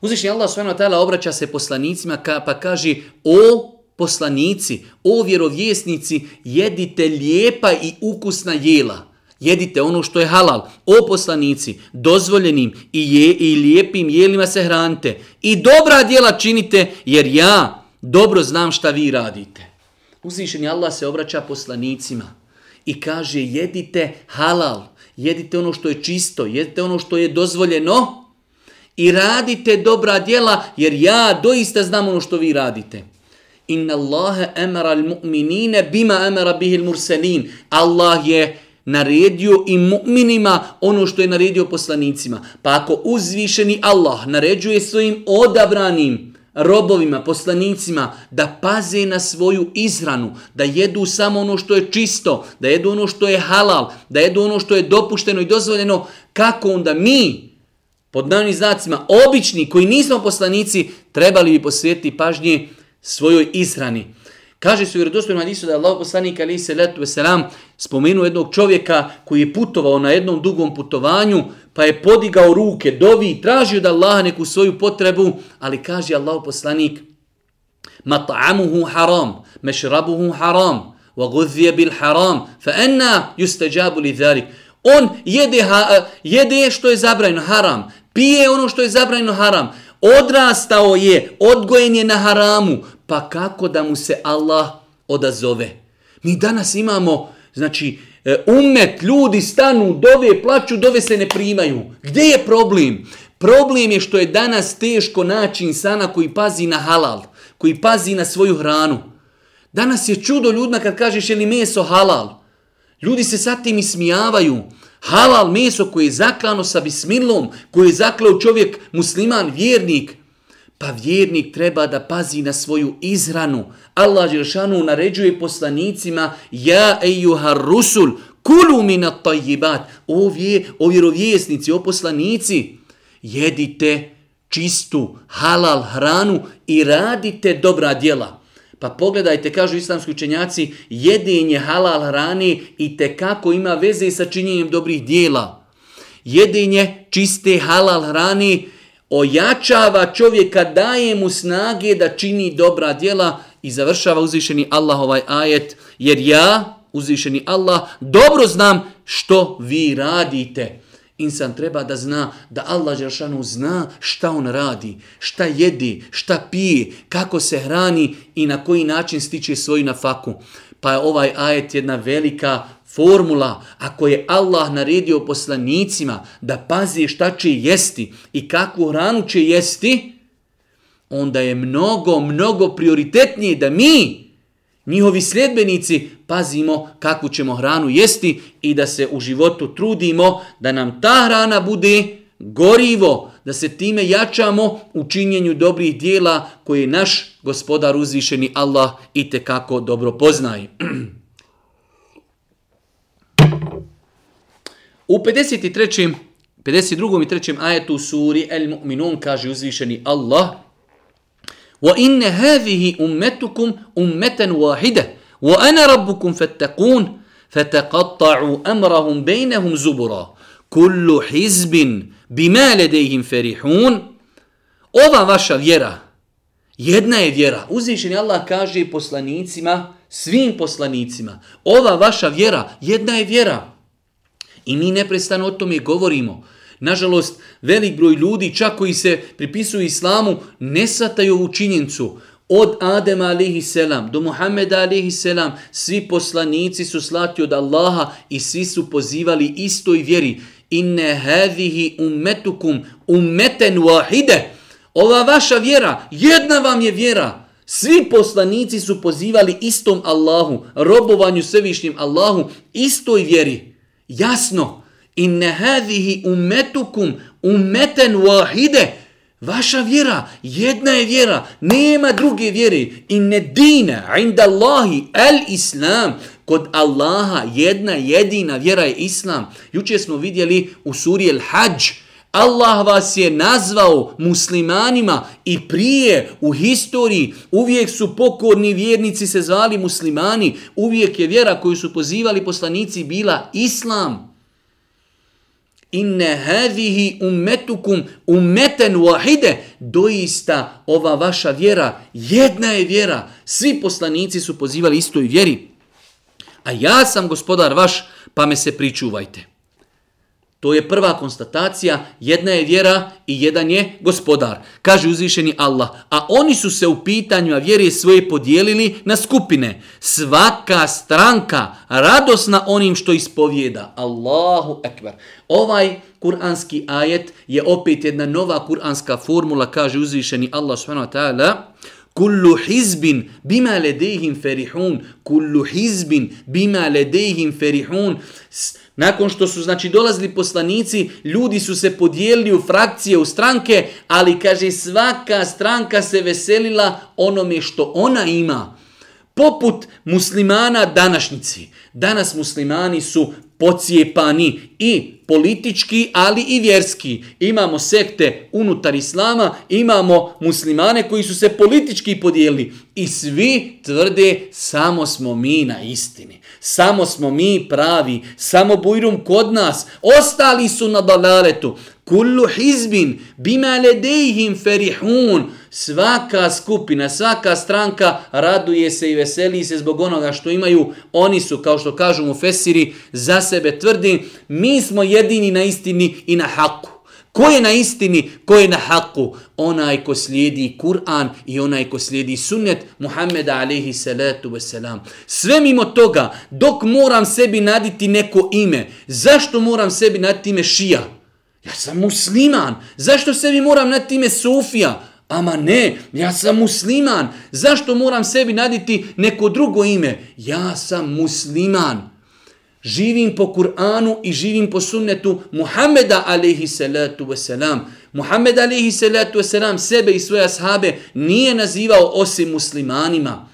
Uzvišeni Allah s.w.t. obraća se poslanicima ka, pa kaže o poslanici, o vjerovjesnici, jedite lijepa i ukusna jela. Jedite ono što je halal. O poslanici, dozvoljenim i, je, i lijepim jelima se hranite. I dobra djela činite, jer ja dobro znam šta vi radite. Uzvišeni Allah se obraća poslanicima i kaže jedite halal, jedite ono što je čisto, jedite ono što je dozvoljeno i radite dobra djela, jer ja doista znam ono što vi radite. Inna Allahe emara al-mu'minine bima emara bihil murselin. Allah je naredio i mu'minima ono što je naredio poslanicima. Pa ako uzvišeni Allah naređuje svojim odabranim robovima, poslanicima, da paze na svoju izranu, da jedu samo ono što je čisto, da jedu ono što je halal, da jedu ono što je dopušteno i dozvoljeno, kako onda mi, pod navnim znacima, obični koji nismo poslanici, trebali bi posvetiti pažnje svojoj izrani. Kaže se u vjerodostojnom hadisu da je Allah poslanik ali se letu veselam spomenuo jednog čovjeka koji je putovao na jednom dugom putovanju, pa je podigao ruke, dovi i tražio da Allah neku svoju potrebu, ali kaže Allah poslanik mat'amuhu haram, mešrabuhu haram, wa gudhije bil haram, fa enna yustajabu li dhalik. On jede, ha, jede što je zabranjeno haram, pije ono što je zabranjeno haram, odrastao je, odgojen je na haramu, pa kako da mu se Allah odazove? Mi danas imamo, znači, e, umet, ljudi stanu, dove, plaću, dove se ne primaju. Gdje je problem? Problem je što je danas teško naći insana koji pazi na halal, koji pazi na svoju hranu. Danas je čudo ljudima kad kažeš je li meso halal. Ljudi se sad tim ismijavaju. Halal meso koje je zaklano sa bismilom, koje je zaklao čovjek musliman, vjernik, Pa vjernik treba da pazi na svoju izranu. Allah Želšanu naređuje poslanicima Ja ejuha rusul, kulu minat tajibat. O, vje, o vjerovjesnici, o poslanici, jedite čistu halal hranu i radite dobra djela. Pa pogledajte, kažu islamski učenjaci, jedinje halal hrane i te kako ima veze sa činjenjem dobrih djela. Jedinje čiste halal hrane ojačava čovjeka, daje mu snage da čini dobra djela i završava uzvišeni Allah ovaj ajet, jer ja, uzvišeni Allah, dobro znam što vi radite. Insan treba da zna da Allah Đeršanu zna šta on radi, šta jedi, šta pije, kako se hrani i na koji način stiče svoju nafaku. Pa je ovaj ajet jedna velika formula, ako je Allah naredio poslanicima da pazi šta će jesti i kakvu hranu će jesti, onda je mnogo, mnogo prioritetnije da mi, njihovi sljedbenici, pazimo kakvu ćemo hranu jesti i da se u životu trudimo da nam ta hrana bude gorivo, da se time jačamo u činjenju dobrih dijela koje naš gospodar uzvišeni Allah i kako dobro poznaje. *clears throat* U 53. 52. i 3. ajetu suri El Mu'minun kaže uzvišeni Allah Wa inne hadhihi ummetukum ummeten wahide wa ana rabbukum fattakun fataqatta'u amrahum bainahum zubura. Kullu hizbin bima ladayhim farihun. Ova vaša vjera jedna je vjera. Uzvišeni Allah kaže poslanicima svim poslanicima ova vaša vjera jedna je vjera. I mi neprestano o tome govorimo. Nažalost, velik broj ljudi, čak koji se pripisuju islamu, ne sataju ovu činjencu. Od Adema alihi selam do Muhammeda alihi selam, svi poslanici su slati od Allaha i svi su pozivali istoj vjeri. Inne hadhihi ummetukum ummeten wahide. Ova vaša vjera, jedna vam je vjera. Svi poslanici su pozivali istom Allahu, robovanju svevišnjim Allahu, istoj vjeri. Jasno, inne hadhihi umetukum umeten wahide, vaša vjera, jedna je vjera, nema druge vjere. Inne dina inda Allahi el islam, kod Allaha jedna jedina vjera je islam. Juče smo vidjeli u suri el hađ, Allah vas je nazvao muslimanima i prije u historiji uvijek su pokorni vjernici se zvali muslimani, uvijek je vjera koju su pozivali poslanici bila islam. Inne hadihi ummetukum ummeten wahide, doista ova vaša vjera, jedna je vjera, svi poslanici su pozivali istoj vjeri. A ja sam gospodar vaš, pa me se pričuvajte. To je prva konstatacija, jedna je vjera i jedan je gospodar. Kaže uzvišeni Allah, a oni su se u pitanju vjere svoje podijelili na skupine. Svaka stranka radosna onim što ispovijeda. Allahu ekber. Ovaj kuranski ajet je opet jedna nova kuranska formula, kaže uzvišeni Allah subhanahu wa ta'ala, Kullu hizbin bima ledejhim ferihun. Kullu hizbin bima ledejhim ferihun. Nakon što su znači dolazili poslanici, ljudi su se podijelili u frakcije, u stranke, ali kaže svaka stranka se veselila onome što ona ima. Poput muslimana današnjici. Danas muslimani su pocijepani i politički, ali i vjerski. Imamo sekte unutar islama, imamo muslimane koji su se politički podijelili i svi tvrde samo smo mi na istini. Samo smo mi pravi, samo bujrum kod nas. Ostali su na dalaletu. Kullu hizbin bima ledejhim ferihun. Svaka skupina, svaka stranka raduje se i veseli se zbog onoga što imaju. Oni su, kao što kažu mu Fesiri, za sebe tvrdi, mi smo jedini na istini i na haku. Ko je na istini, ko je na haku? Onaj ko slijedi Kur'an i onaj ko slijedi sunnet Muhammeda alaihi salatu wasalam. Sve mimo toga, dok moram sebi naditi neko ime, zašto moram sebi naditi ime šija? Ja sam musliman. Zašto sebi moram naditi ime Sufija? Ama ne, ja sam musliman. Zašto moram sebi naditi neko drugo ime? Ja sam musliman. Živim po Kur'anu i živim po sunnetu Muhammeda alaihi salatu wasalam. Muhammed alaihi salatu wasalam sebe i svoje ashabe nije nazivao osim muslimanima.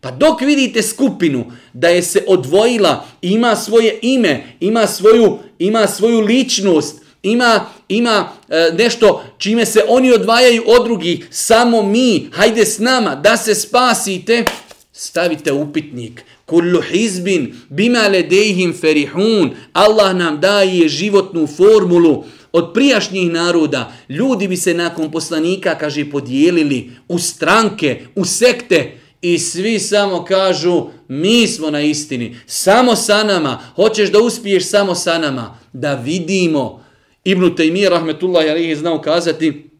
Pa dok vidite skupinu da je se odvojila, ima svoje ime, ima svoju, ima svoju ličnost, ima, ima e, nešto čime se oni odvajaju od drugih, samo mi, hajde s nama, da se spasite, stavite upitnik. Kullu hizbin bima ledejhim ferihun. Allah nam daje životnu formulu od prijašnjih naroda. Ljudi bi se nakon poslanika, kaže, podijelili u stranke, u sekte i svi samo kažu mi smo na istini. Samo sa nama. Hoćeš da uspiješ samo sa nama. Da vidimo. Ibn Taymiyyah rahmetullahi alihi znao kazati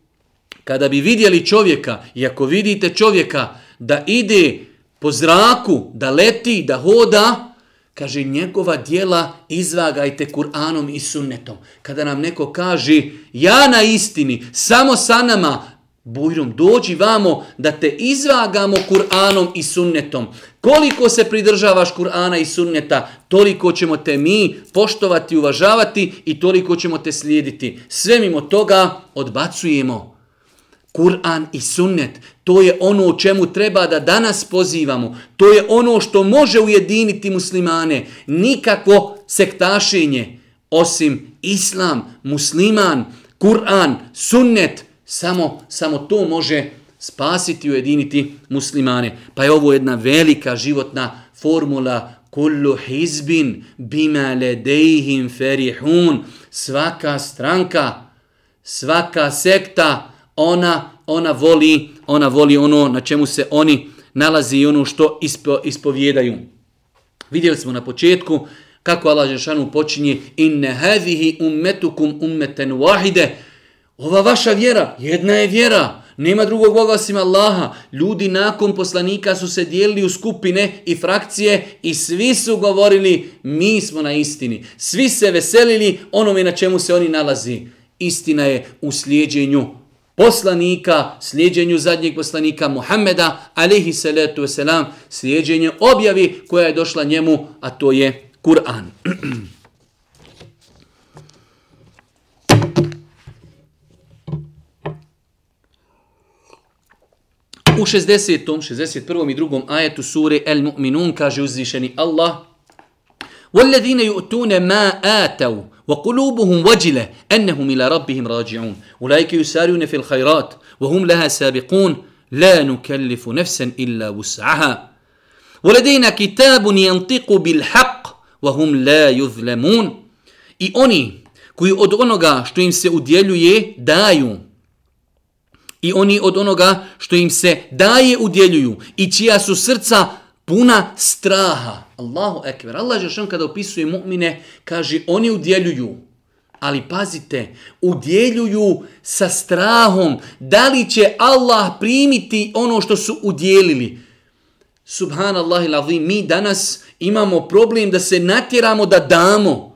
kada bi vidjeli čovjeka i ako vidite čovjeka da ide po zraku, da leti, da hoda, kaže njegova dijela izvagajte Kur'anom i sunnetom. Kada nam neko kaže ja na istini, samo sa nama, bujrom dođi vamo da te izvagamo Kur'anom i sunnetom. Koliko se pridržavaš Kur'ana i sunneta, toliko ćemo te mi poštovati, uvažavati i toliko ćemo te slijediti. Sve mimo toga odbacujemo. Kur'an i sunnet, to je ono o čemu treba da danas pozivamo. To je ono što može ujediniti muslimane. Nikakvo sektašenje, osim islam, musliman, Kur'an, sunnet, Samo, samo to može spasiti i ujediniti muslimane. Pa je ovo jedna velika životna formula kullu hizbin bima ledejhim ferihun. Svaka stranka, svaka sekta, ona, ona voli, ona voli ono na čemu se oni nalazi i ono što ispo, ispovjedaju. Vidjeli smo na početku kako Allah Žešanu počinje inne hadhihi ummetukum ummeten wahide Ova vaša vjera, jedna je vjera. Nema drugog Boga osim Allaha. Ljudi nakon poslanika su se dijelili u skupine i frakcije i svi su govorili mi smo na istini. Svi se veselili onome na čemu se oni nalazi. Istina je u slijedjenju poslanika, slijedjenju zadnjeg poslanika Muhammeda, alihi salatu wasalam, slijedjenje objavi koja je došla njemu, a to je Kur'an. U 60. 61. i 2. ajetu sure El Mu'minun kaže uzvišeni Allah وَالَّذِينَ يُؤْتُونَ مَا آتَوْا وقلوبهم وجلة أنهم إلى ربهم راجعون أولئك يسارون في الخيرات وهم لها سابقون لا نكلف نفسا إلا وسعها ولدينا كتاب ينطق بالحق وهم لا يظلمون I oni koji od onoga što im se udjeljuje daju i oni od onoga što im se daje udjeljuju i čija su srca puna straha. Allahu ekber. Allah je kada opisuje mu'mine, kaže oni udjeljuju. Ali pazite, udjeljuju sa strahom. Da li će Allah primiti ono što su udjelili? Subhanallah i mi danas imamo problem da se natjeramo da damo.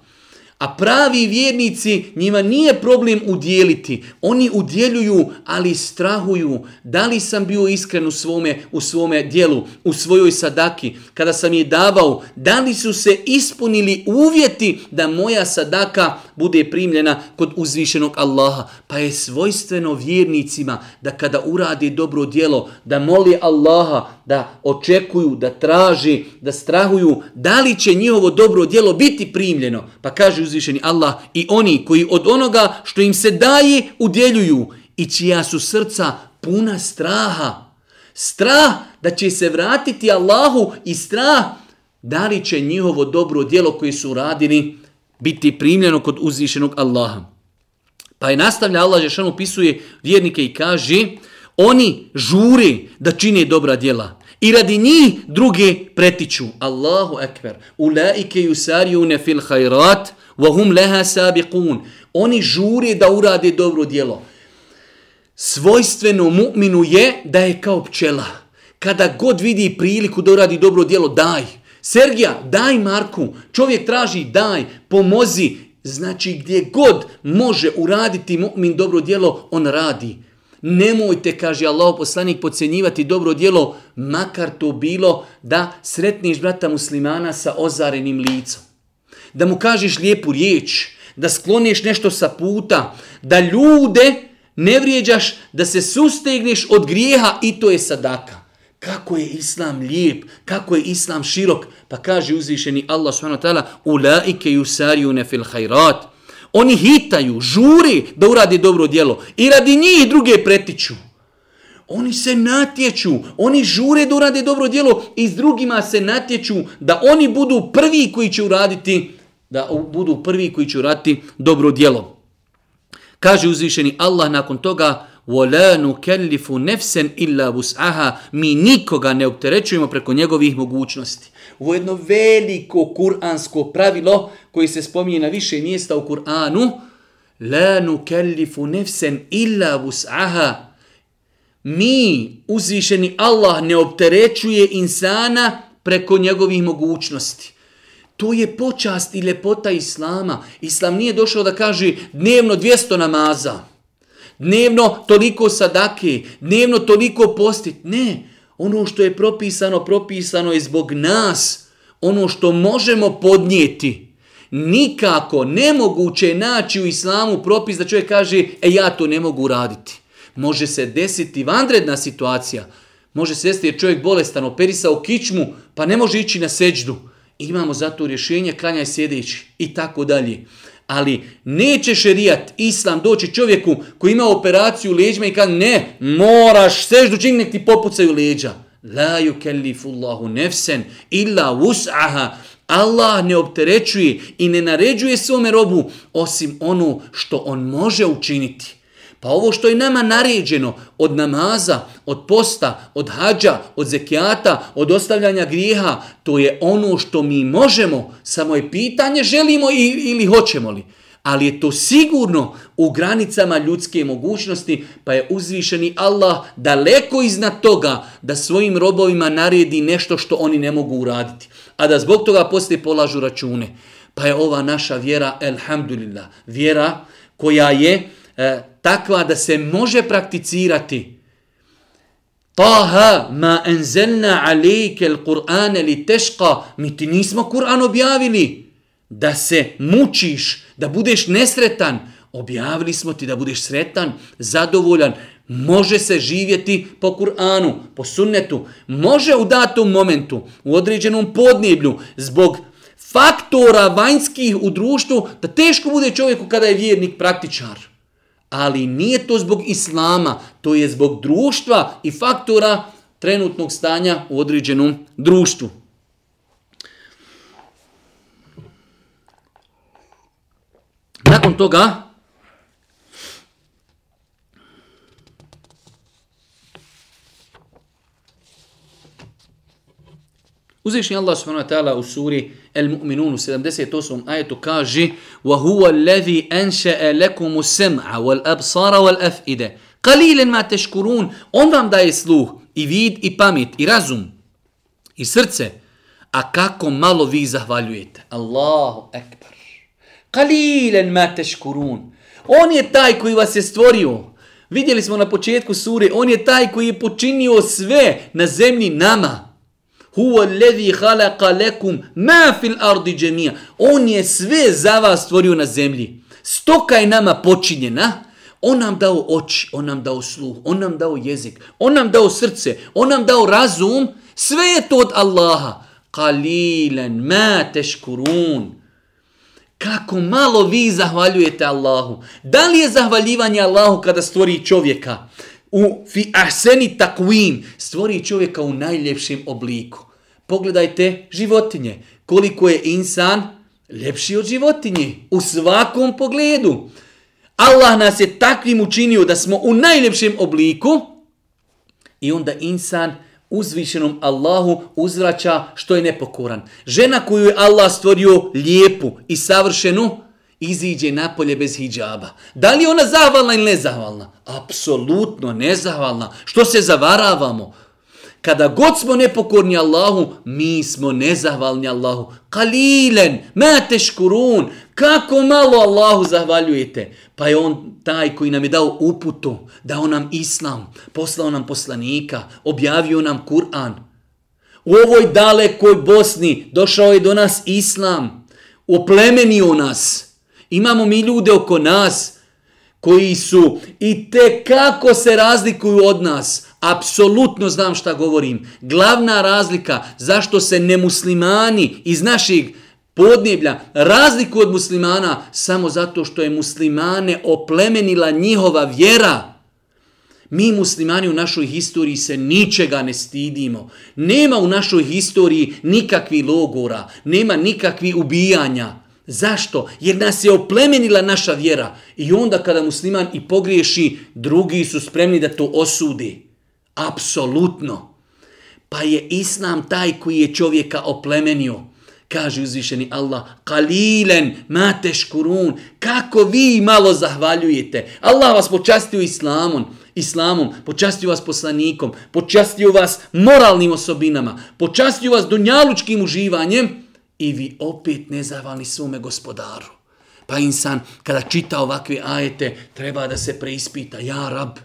A pravi vjernici, njima nije problem udjeliti. Oni udjeljuju, ali strahuju. Da li sam bio iskren u svome, u svome dijelu, u svojoj sadaki, kada sam je davao, da li su se ispunili uvjeti da moja sadaka bude primljena kod uzvišenog Allaha. Pa je svojstveno vjernicima da kada uradi dobro dijelo, da moli Allaha, da očekuju, da traži, da strahuju, da li će njihovo dobro djelo biti primljeno. Pa kaže uzvišeni Allah i oni koji od onoga što im se daje udjeljuju i čija su srca puna straha. Strah da će se vratiti Allahu i strah da li će njihovo dobro djelo koje su radili biti primljeno kod uzvišenog Allaha. Pa je nastavlja Allah Žešan upisuje vjernike i kaže oni žuri da čine dobra djela. I radi njih druge pretiču. Allahu ekber. Ulaike yusariune fil hajrat, wa hum leha sabiqun. Oni žure da urade dobro djelo. Svojstveno mu'minu je da je kao pčela. Kada god vidi priliku da uradi dobro djelo, daj. Sergija, daj Marku. Čovjek traži, daj, pomozi. Znači gdje god može uraditi mu'min dobro djelo, on radi. Nemojte, kaže Allah poslanik, pocenjivati dobro djelo, makar to bilo da sretniš brata muslimana sa ozarenim licom. Da mu kažeš lijepu riječ, da skloniš nešto sa puta, da ljude ne vrijeđaš, da se sustegneš od grijeha i to je sadaka. Kako je islam lijep, kako je islam širok, pa kaže uzvišeni Allah subhanahu wa ta'ala, ulaike yusariune fil hajrat, Oni hitaju, žuri da uradi dobro djelo i radi njih druge pretiču. Oni se natječu, oni žure da urade dobro djelo i s drugima se natječu da oni budu prvi koji će uraditi da budu prvi koji će uraditi dobro djelo. Kaže uzvišeni Allah nakon toga وَلَا نُكَلِّفُ نَفْسًا إِلَّا وُسْعَهَا Mi nikoga ne opterećujemo preko njegovih mogućnosti. Ovo je jedno veliko kuransko pravilo koje se spominje na više mjesta u Kur'anu. La nukellifu nefsen illa vus'aha. Mi, uzvišeni Allah, ne opterećuje insana preko njegovih mogućnosti. To je počast i lepota Islama. Islam nije došao da kaže dnevno 200 namaza, dnevno toliko sadake, dnevno toliko postit. Ne, ono što je propisano, propisano je zbog nas. Ono što možemo podnijeti. Nikako nemoguće je naći u islamu propis da čovjek kaže e ja to ne mogu raditi. Može se desiti vanredna situacija. Može se desiti jer čovjek bolestan, operisao kičmu pa ne može ići na seđdu. Imamo za to rješenje, klanjaj sjedeći i tako dalje. Ali neće šerijat, islam, doći čovjeku koji ima operaciju leđima i kaže ne, moraš seždu čim nek ti popucaju leđa. La yukellifullahu nefsen illa wus'aha. Allah ne opterećuje i ne naređuje svome robu osim ono što on može učiniti. Pa ovo što je nama naređeno od namaza, od posta, od hađa, od zekijata, od ostavljanja grijeha, to je ono što mi možemo, samo je pitanje želimo ili hoćemo li. Ali je to sigurno u granicama ljudske mogućnosti, pa je uzvišeni Allah daleko iznad toga da svojim robovima naredi nešto što oni ne mogu uraditi. A da zbog toga poslije polažu račune. Pa je ova naša vjera, elhamdulillah, vjera koja je e, takva da se može prakticirati. Taha ma enzelna alejke l-Qur'ane li teška. Mi ti nismo Kur'an objavili. Da se mučiš, da budeš nesretan. Objavili smo ti da budeš sretan, zadovoljan. Može se živjeti po Kur'anu, po sunnetu. Može u datom momentu, u određenom podneblju, zbog faktora vanjskih u društvu da teško bude čovjeku kada je vjernik praktičar. Ali nije to zbog islama, to je zbog društva i faktora trenutnog stanja u određenom društvu. Nakon toga, Uzvišnji Allah subhanahu wa ta'ala u suri Al-Mu'minun u 78. ajetu kaže وَهُوَ الَّذِي أَنْشَأَ لَكُمُ السَّمْعَ وَالْأَبْصَارَ وَالْأَفْئِدَ قَلِيلًا مَا تَشْكُرُونَ On vam daje sluh i vid i pamet i razum i srce. A kako malo vi zahvaljujete. Allahu ekber. قَلِيلًا مَا تَشْكُرُونَ On je taj koji vas je stvorio. Vidjeli smo na početku sure, on je taj koji je počinio sve na zemlji nama. Huwa alladhi khalaqa lakum ma fil ardi jami'a. On je sve za vas stvorio na zemlji. Stoka je nama počinjena. On nam dao oči, on nam dao sluh, on nam dao jezik, on nam dao srce, on nam dao razum. Sve je to od Allaha. Qalilan ma tashkurun. Kako malo vi zahvaljujete Allahu. Da li je zahvaljivanje Allahu kada stvori čovjeka? U fi ahseni takvim stvori čovjeka u najljepšem obliku. Pogledajte životinje. Koliko je insan ljepši od životinje u svakom pogledu. Allah nas je takvim učinio da smo u najljepšem obliku i onda insan uzvišenom Allahu uzvraća što je nepokoran. Žena koju je Allah stvorio lijepu i savršenu, iziđe napolje bez hijjaba. Da li je ona zahvalna ili nezahvalna? Apsolutno nezahvalna. Što se zavaravamo? Kada god smo nepokorni Allahu, mi smo nezahvalni Allahu. Kalilen, ma teškurun, kako malo Allahu zahvaljujete. Pa je on taj koji nam je dao uputu, dao nam islam, poslao nam poslanika, objavio nam Kur'an. U ovoj dalekoj Bosni došao je do nas islam, oplemenio nas. Imamo mi ljude oko nas koji su i te kako se razlikuju od nas. Apsolutno znam šta govorim. Glavna razlika zašto se nemuslimani iz naših podneblja razliku od muslimana samo zato što je muslimane oplemenila njihova vjera. Mi muslimani u našoj historiji se ničega ne stidimo. Nema u našoj historiji nikakvi logora, nema nikakvi ubijanja. Zašto? Jer nas je oplemenila naša vjera. I onda kada musliman i pogriješi, drugi su spremni da to osudi. Apsolutno. Pa je islam taj koji je čovjeka oplemenio. Kaže uzvišeni Allah, kalilen ma teškurun, kako vi malo zahvaljujete. Allah vas počastio islamom, islamom, počastio vas poslanikom, počastio vas moralnim osobinama, počastio vas dunjalučkim uživanjem, i vi opet nezahvalni svome gospodaru. Pa insan, kada čita ovakve ajete, treba da se preispita, ja rab,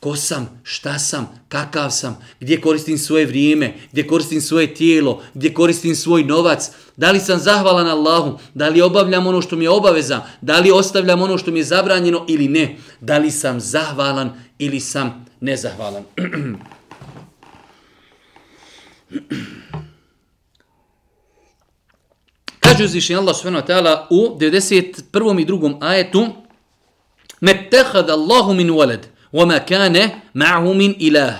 ko sam, šta sam, kakav sam, gdje koristim svoje vrijeme, gdje koristim svoje tijelo, gdje koristim svoj novac, da li sam zahvalan Allahu, da li obavljam ono što mi je obaveza, da li ostavljam ono što mi je zabranjeno ili ne, da li sam zahvalan ili sam nezahvalan. *clears throat* Kaže uzvišen Allah subhanahu wa ta'ala u 91. i 2. ajetu Mettehad Allahu min walad wa ma kane ma'hu min ilah.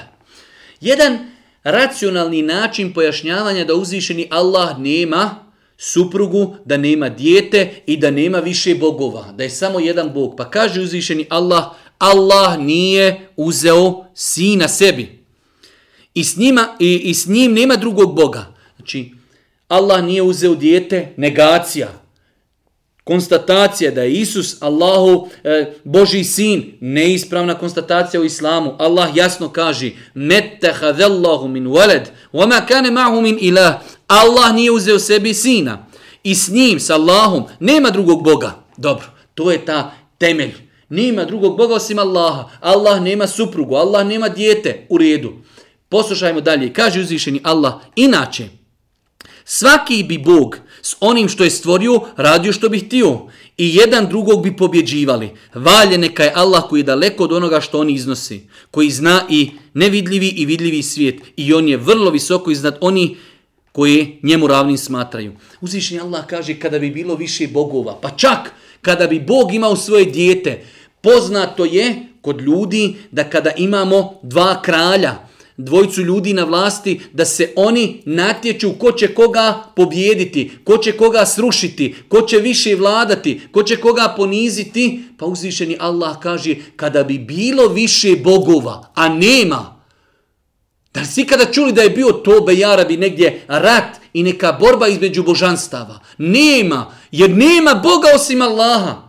Jedan racionalni način pojašnjavanja da uzvišeni Allah nema suprugu, da nema dijete i da nema više bogova, da je samo jedan bog. Pa kaže uzvišeni Allah, Allah nije uzeo sina sebi. I s, njima, i, i s njim nema drugog boga. Znači, Allah nije uzeo dijete, negacija. Konstatacija da je Isus Allahu e, Boži sin, neispravna konstatacija u islamu. Allah jasno kaže: Allahu min walad, wa ma kana ma'hu min ilah." Allah nije uzeo sebi sina i s njim, s Allahom, nema drugog Boga. Dobro, to je ta temelj. Nema drugog Boga osim Allaha. Allah nema suprugu, Allah nema dijete. U redu. Poslušajmo dalje. Kaže uzvišeni Allah, inače, Svaki bi Bog s onim što je stvorio radio što bi htio i jedan drugog bi pobjeđivali. Valje neka je Allah koji je daleko od onoga što oni iznosi, koji zna i nevidljivi i vidljivi svijet i on je vrlo visoko iznad oni koji njemu ravnim smatraju. Uzvišnji Allah kaže kada bi bilo više bogova, pa čak kada bi Bog imao svoje dijete, poznato je kod ljudi da kada imamo dva kralja, dvojcu ljudi na vlasti da se oni natječu ko će koga pobjediti, ko će koga srušiti, ko će više vladati, ko će koga poniziti, pa uzvišeni Allah kaže kada bi bilo više bogova, a nema, da li si kada čuli da je bio tobe jarabi negdje rat i neka borba između božanstava? Nema, jer nema Boga osim Allaha.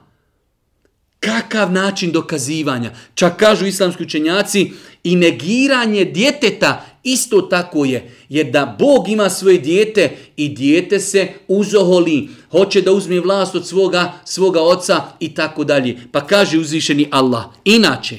Kakav način dokazivanja? Čak kažu islamski učenjaci i negiranje djeteta isto tako je. Jer da Bog ima svoje dijete i dijete se uzoholi, hoće da uzme vlast od svoga, svoga oca i tako dalje. Pa kaže uzvišeni Allah. Inače,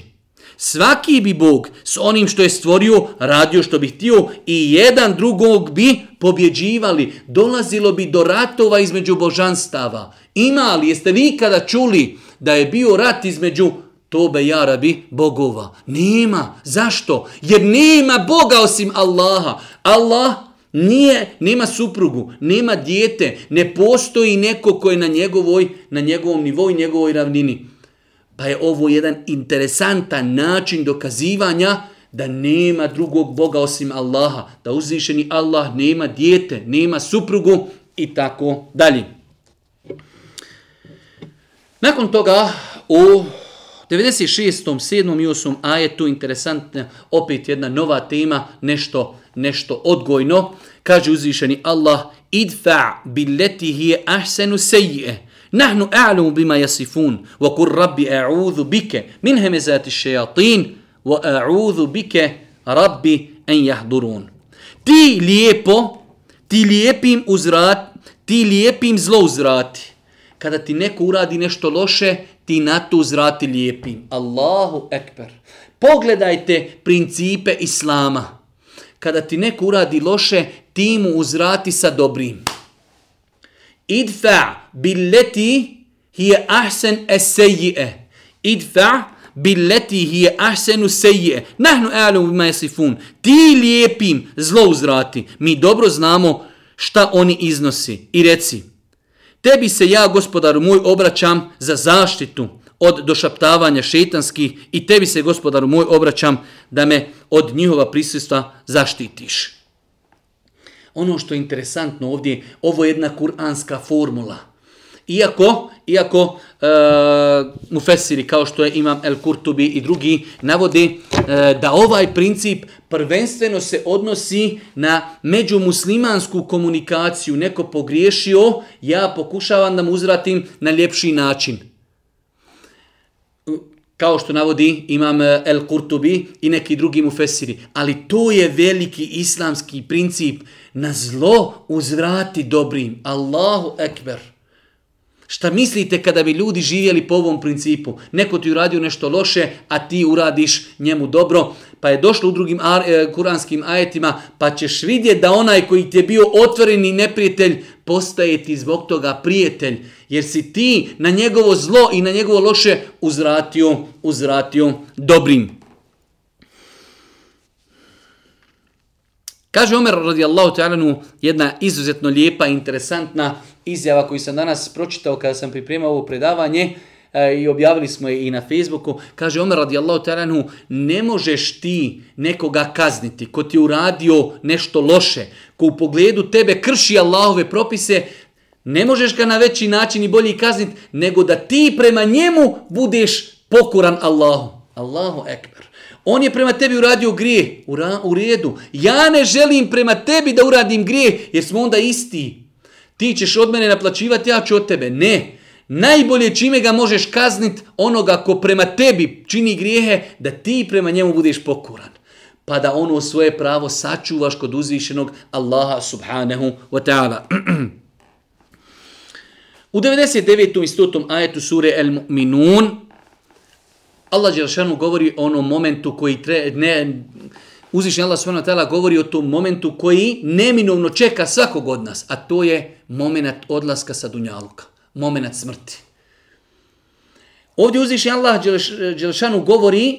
svaki bi Bog s onim što je stvorio radio što bi htio i jedan drugog bi pobjeđivali. Dolazilo bi do ratova između božanstava. Ima li, jeste vi kada čuli da je bio rat između tobe jarabi bogova. Nema. Zašto? Jer nema Boga osim Allaha. Allah nije, nema suprugu, nema dijete, ne postoji neko ko je na, njegovoj, na njegovom nivou i njegovoj ravnini. Pa je ovo jedan interesantan način dokazivanja da nema drugog Boga osim Allaha. Da uzvišeni Allah nema dijete, nema suprugu i tako dalje. Nakon toga u 96. 7. i 8. ajetu interesantna opet jedna nova tema, nešto nešto odgojno. Kaže uzvišeni Allah idfa billeti hije ahsenu sejje. Nahnu a'lamu bima yasifun wa qur rabbi a'udhu bika min hamazati shayatin wa a'udhu bika rabbi an yahdurun. Ti lijepo, ti lijepim uzrat, ti lijepim zlo uzrati kada ti neko uradi nešto loše, ti na to uzrati lijepim. Allahu ekber. Pogledajte principe Islama. Kada ti neko uradi loše, ti mu uzrati sa dobrim. Idfa billeti hije ahsen esejje. Idfa billeti hije ahsenu sejje. Nahnu a'lamu bima yasifun. Ti lijepim zlo uzrati. Mi dobro znamo šta oni iznosi. I reci, Tebi se ja, gospodaru moj, obraćam za zaštitu od došaptavanja šetanskih i tebi se, gospodaru moj, obraćam da me od njihova prisutstva zaštitiš. Ono što je interesantno ovdje, ovo je jedna kuranska formula – Iako, iako e, mufesiri kao što je Imam El Kurtubi i drugi navode e, da ovaj princip prvenstveno se odnosi na međumuslimansku komunikaciju. Neko pogriješio, ja pokušavam da mu uzratim na ljepši način. Kao što navodi Imam El Kurtubi i neki drugi mufesiri. Ali to je veliki islamski princip na zlo uzvrati dobrim. Allahu ekber. Šta mislite kada bi ljudi živjeli po ovom principu? Neko ti uradio nešto loše, a ti uradiš njemu dobro, pa je došlo u drugim ar, e, kuranskim ajetima, pa ćeš vidjeti da onaj koji ti je bio otvoreni neprijatelj, postaje ti zbog toga prijatelj, jer si ti na njegovo zlo i na njegovo loše uzratio, uzratio dobrim. Kaže Omer radijallahu ta'ala jedna izuzetno lijepa, interesantna izjava koju sam danas pročitao kada sam pripremao ovo predavanje e, i objavili smo je i na Facebooku. Kaže Omer radijallahu ta'ala ne možeš ti nekoga kazniti ko ti uradio nešto loše, ko u pogledu tebe krši Allahove propise, ne možeš ga na veći način i bolji kazniti nego da ti prema njemu budeš pokuran Allahu. Allahu ekber. On je prema tebi uradio grije. U, ra, u redu. Ja ne želim prema tebi da uradim grije, jer smo onda isti. Ti ćeš od mene naplaćivati, ja ću od tebe. Ne. Najbolje čime ga možeš kaznit onoga ko prema tebi čini grijehe, da ti prema njemu budeš pokuran. Pa da ono svoje pravo sačuvaš kod uzvišenog Allaha subhanahu wa ta'ala. *clears throat* U 99. i 100. ajetu sure El Mu'minun, Allah Đelšanu govori o onom momentu koji tre, ne, uzvišnji Allah subhanahu Tela ta'ala govori o tom momentu koji neminovno čeka svakog od nas, a to je moment odlaska sa Dunjaluka, moment smrti. Ovdje uzvišnji Allah Đelšanu govori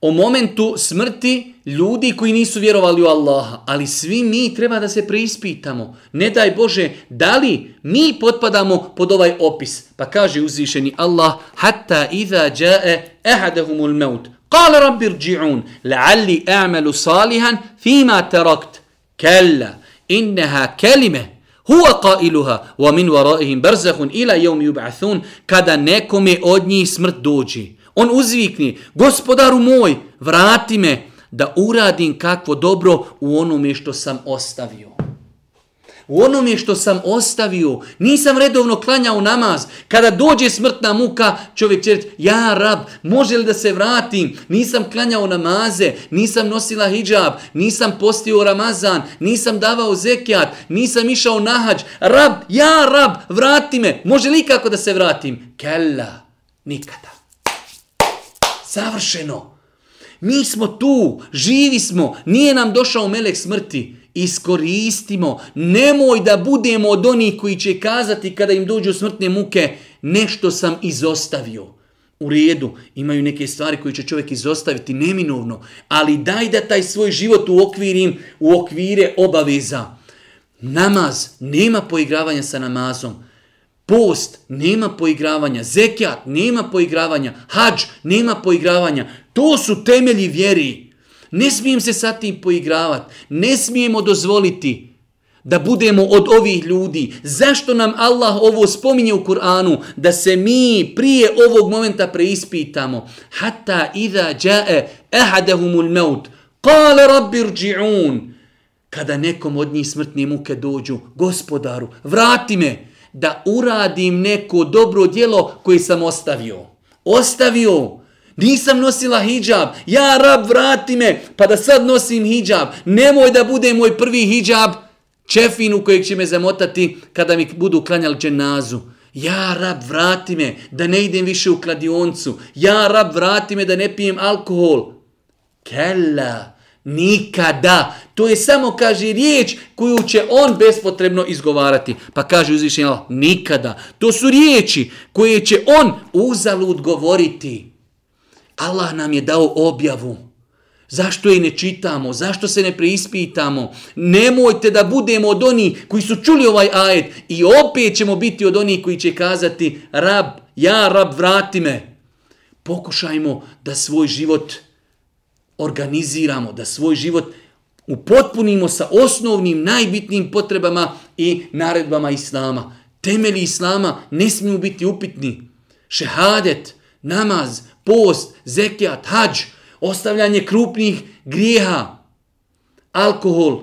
o momentu smrti ljudi koji nisu vjerovali u Allaha. Ali svi mi treba da se preispitamo. Ne daj Bože, da li mi potpadamo pod ovaj opis? Pa kaže uzvišeni Allah, hatta iza jae ehadahumul maut. Kale rabbi rđi'un, la'alli a'malu salihan fima terakt. Kella, inneha kelime, huwa qailuha wa min waraihim barzakhun ila yawmi yub'athun kada nekome od njih smrt dođe on uzvikni gospodaru moj vrati me da uradim kakvo dobro u onome što sam ostavio u onome što sam ostavio, nisam redovno klanjao namaz, kada dođe smrtna muka, čovjek će reći, ja rab, može li da se vratim, nisam klanjao namaze, nisam nosila hijab, nisam postio ramazan, nisam davao zekijat, nisam išao na hađ, rab, ja rab, vrati me, može li kako da se vratim? Kella, nikada. Savršeno. Mi smo tu, živi smo, nije nam došao melek smrti, iskoristimo. Nemoj da budemo od onih koji će kazati kada im dođu smrtne muke, nešto sam izostavio. U redu, imaju neke stvari koje će čovjek izostaviti neminovno, ali daj da taj svoj život u okvirim, u okvire obaveza. Namaz, nema poigravanja sa namazom. Post, nema poigravanja. Zekijat, nema poigravanja. Hadž, nema poigravanja. To su temelji vjeri. Ne smijem se sa tim poigravati. Ne smijemo dozvoliti da budemo od ovih ljudi. Zašto nam Allah ovo spominje u Kur'anu? Da se mi prije ovog momenta preispitamo. Hatta idha jae ahadahumul maut. Kale rabbi rđi'un. Kada nekom od njih smrtne muke dođu, gospodaru, vrati me da uradim neko dobro djelo koje sam ostavio. Ostavio. Nisam nosila hijab. Ja, rab, vrati me, pa da sad nosim hijab. Nemoj da bude moj prvi hijab čefinu kojeg će me zamotati kada mi budu klanjali dženazu. Ja, rab, vrati me da ne idem više u kladioncu. Ja, rab, vrati me da ne pijem alkohol. Kella, nikada. To je samo, kaže, riječ koju će on bespotrebno izgovarati. Pa kaže uzvišenje nikada. To su riječi koje će on uzalud govoriti. Allah nam je dao objavu. Zašto je ne čitamo? Zašto se ne preispitamo? Nemojte da budemo od onih koji su čuli ovaj ajet i opet ćemo biti od onih koji će kazati Rab, ja rab, vrati me. Pokušajmo da svoj život organiziramo, da svoj život upotpunimo sa osnovnim, najbitnijim potrebama i naredbama Islama. Temeli Islama ne smiju biti upitni. Šehadet, namaz, post, zekijat, hađ, ostavljanje krupnih grijeha, alkohol,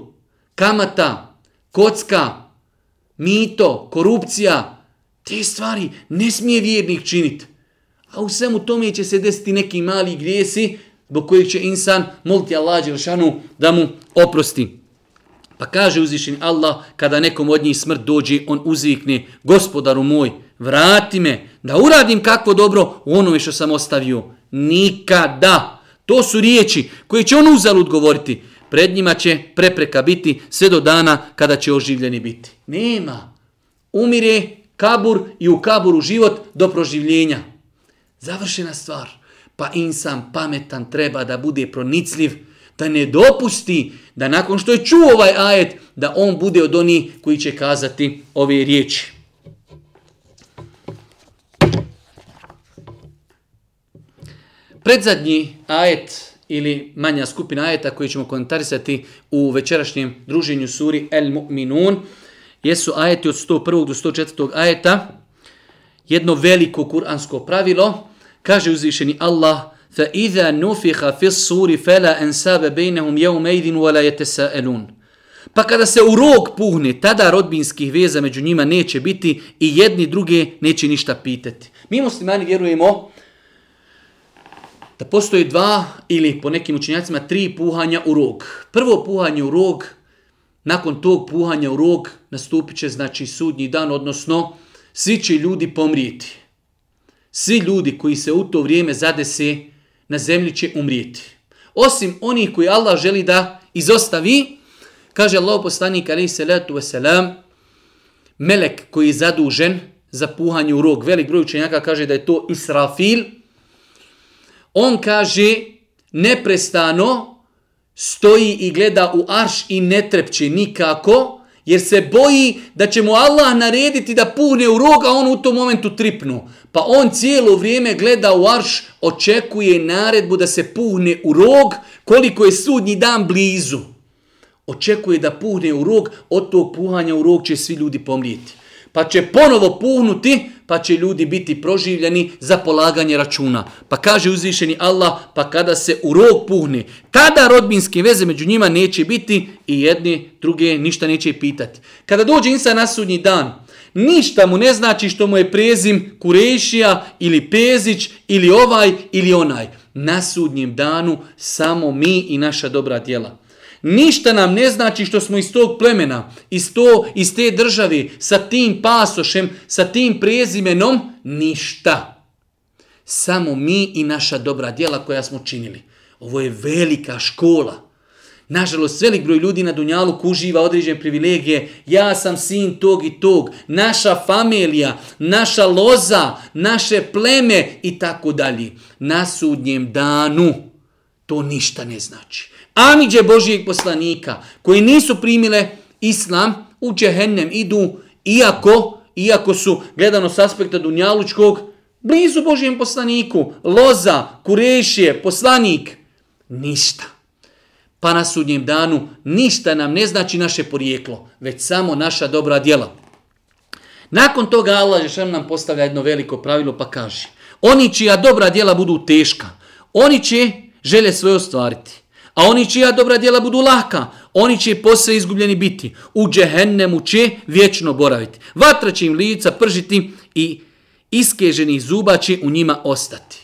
kamata, kocka, mito, korupcija, te stvari ne smije vjernik činiti. A u svemu tome će se desiti neki mali grijesi zbog kojih će insan moliti Allah Đelšanu da mu oprosti. Pa kaže uzvišen Allah, kada nekom od njih smrt dođe, on uzvikne, gospodaru moj, vrati me, da uradim kakvo dobro u onome što sam ostavio. Nikada. To su riječi koje će on uzalud govoriti. Pred njima će prepreka biti sve do dana kada će oživljeni biti. Nema. Umire kabur i u kaburu život do proživljenja. Završena stvar. Pa insan pametan treba da bude pronicljiv, da ne dopusti da nakon što je čuo ovaj ajet, da on bude od onih koji će kazati ove riječi. Predzadnji ajet ili manja skupina ajeta koji ćemo komentarisati u večerašnjem druženju suri El Mu'minun jesu ajeti od 101. do 104. ajeta. Jedno veliko kuransko pravilo kaže uzvišeni Allah فَإِذَا نُفِخَ فِي الصُّورِ فَلَا أَنْسَابَ بَيْنَهُمْ يَوْمَيْذٍ وَلَا يَتَسَأَلُونَ Pa kada se u rog puhne, tada rodbinskih veza među njima neće biti i jedni druge neće ništa pitati. Mi muslimani vjerujemo da postoji dva ili po nekim učenjacima tri puhanja u rog. Prvo puhanje u rog, nakon tog puhanja u rog nastupit će znači sudnji dan, odnosno svi će ljudi pomrijeti. Svi ljudi koji se u to vrijeme zadese na zemlji će umrijeti. Osim onih koji Allah želi da izostavi, kaže Allah poslanik alaihi salatu wasalam, melek koji je zadužen za puhanje u rog, velik broj učenjaka kaže da je to Israfil, On kaže, neprestano stoji i gleda u arš i ne trepće nikako, jer se boji da će mu Allah narediti da puhne u rog, a on u tom momentu tripnu. Pa on cijelo vrijeme gleda u arš, očekuje naredbu da se puhne u rog, koliko je sudnji dan blizu. Očekuje da puhne u rog, od tog puhanja u rog će svi ljudi pomrijeti. Pa će ponovo puhnuti, pa će ljudi biti proživljeni za polaganje računa. Pa kaže uzvišeni Allah, pa kada se u rog puhne, tada rodbinske veze među njima neće biti i jedne, druge, ništa neće pitati. Kada dođe insa na sudnji dan, ništa mu ne znači što mu je prezim Kurešija ili Pezić ili ovaj ili onaj. Na sudnjem danu samo mi i naša dobra djela. Ništa nam ne znači što smo iz tog plemena, iz, to, iz te države, sa tim pasošem, sa tim prezimenom, ništa. Samo mi i naša dobra djela koja smo činili. Ovo je velika škola. Nažalost, velik broj ljudi na Dunjalu kuživa određene privilegije. Ja sam sin tog i tog, naša familija, naša loza, naše pleme i tako dalje. Na sudnjem danu to ništa ne znači. Amiđe Božijeg poslanika koji nisu primile islam u džehennem idu iako, iako su gledano s aspekta Dunjalučkog blizu Božijem poslaniku, loza, kurešije, poslanik, ništa. Pa na sudnjem danu ništa nam ne znači naše porijeklo, već samo naša dobra djela. Nakon toga Allah Žešan nam postavlja jedno veliko pravilo pa kaže Oni čija dobra djela budu teška, oni će žele svoje ostvariti. A oni čija dobra djela budu laka, oni će posve izgubljeni biti. U džehennemu će vječno boraviti. Vatra će im lica pržiti i iskeženih zuba će u njima ostati.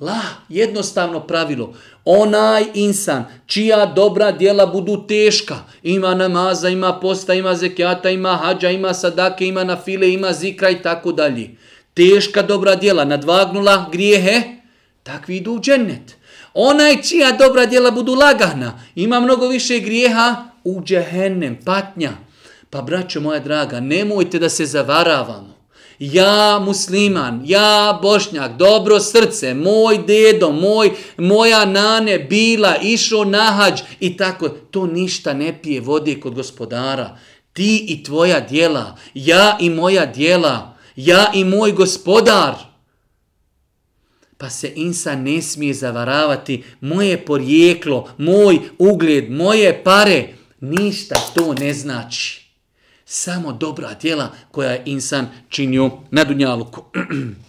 La, jednostavno pravilo. Onaj insan čija dobra djela budu teška, ima namaza, ima posta, ima zekijata, ima hađa, ima sadake, ima na file, ima zikra i tako dalje. Teška dobra djela, nadvagnula grijehe, takvi idu u džennet. Onaj čija dobra djela budu lagana, ima mnogo više grijeha, u džehennem, patnja. Pa braćo moja draga, nemojte da se zavaravamo. Ja musliman, ja bošnjak, dobro srce, moj dedo, moj, moja nane bila, išao na hađ i tako. To ništa ne pije vode kod gospodara. Ti i tvoja djela, ja i moja djela, ja i moj gospodar. Pa se insan ne smije zavaravati moje porijeklo, moj ugled, moje pare. Ništa to ne znači. Samo dobra djela koja je insan činio na dunjaluku. *clears throat*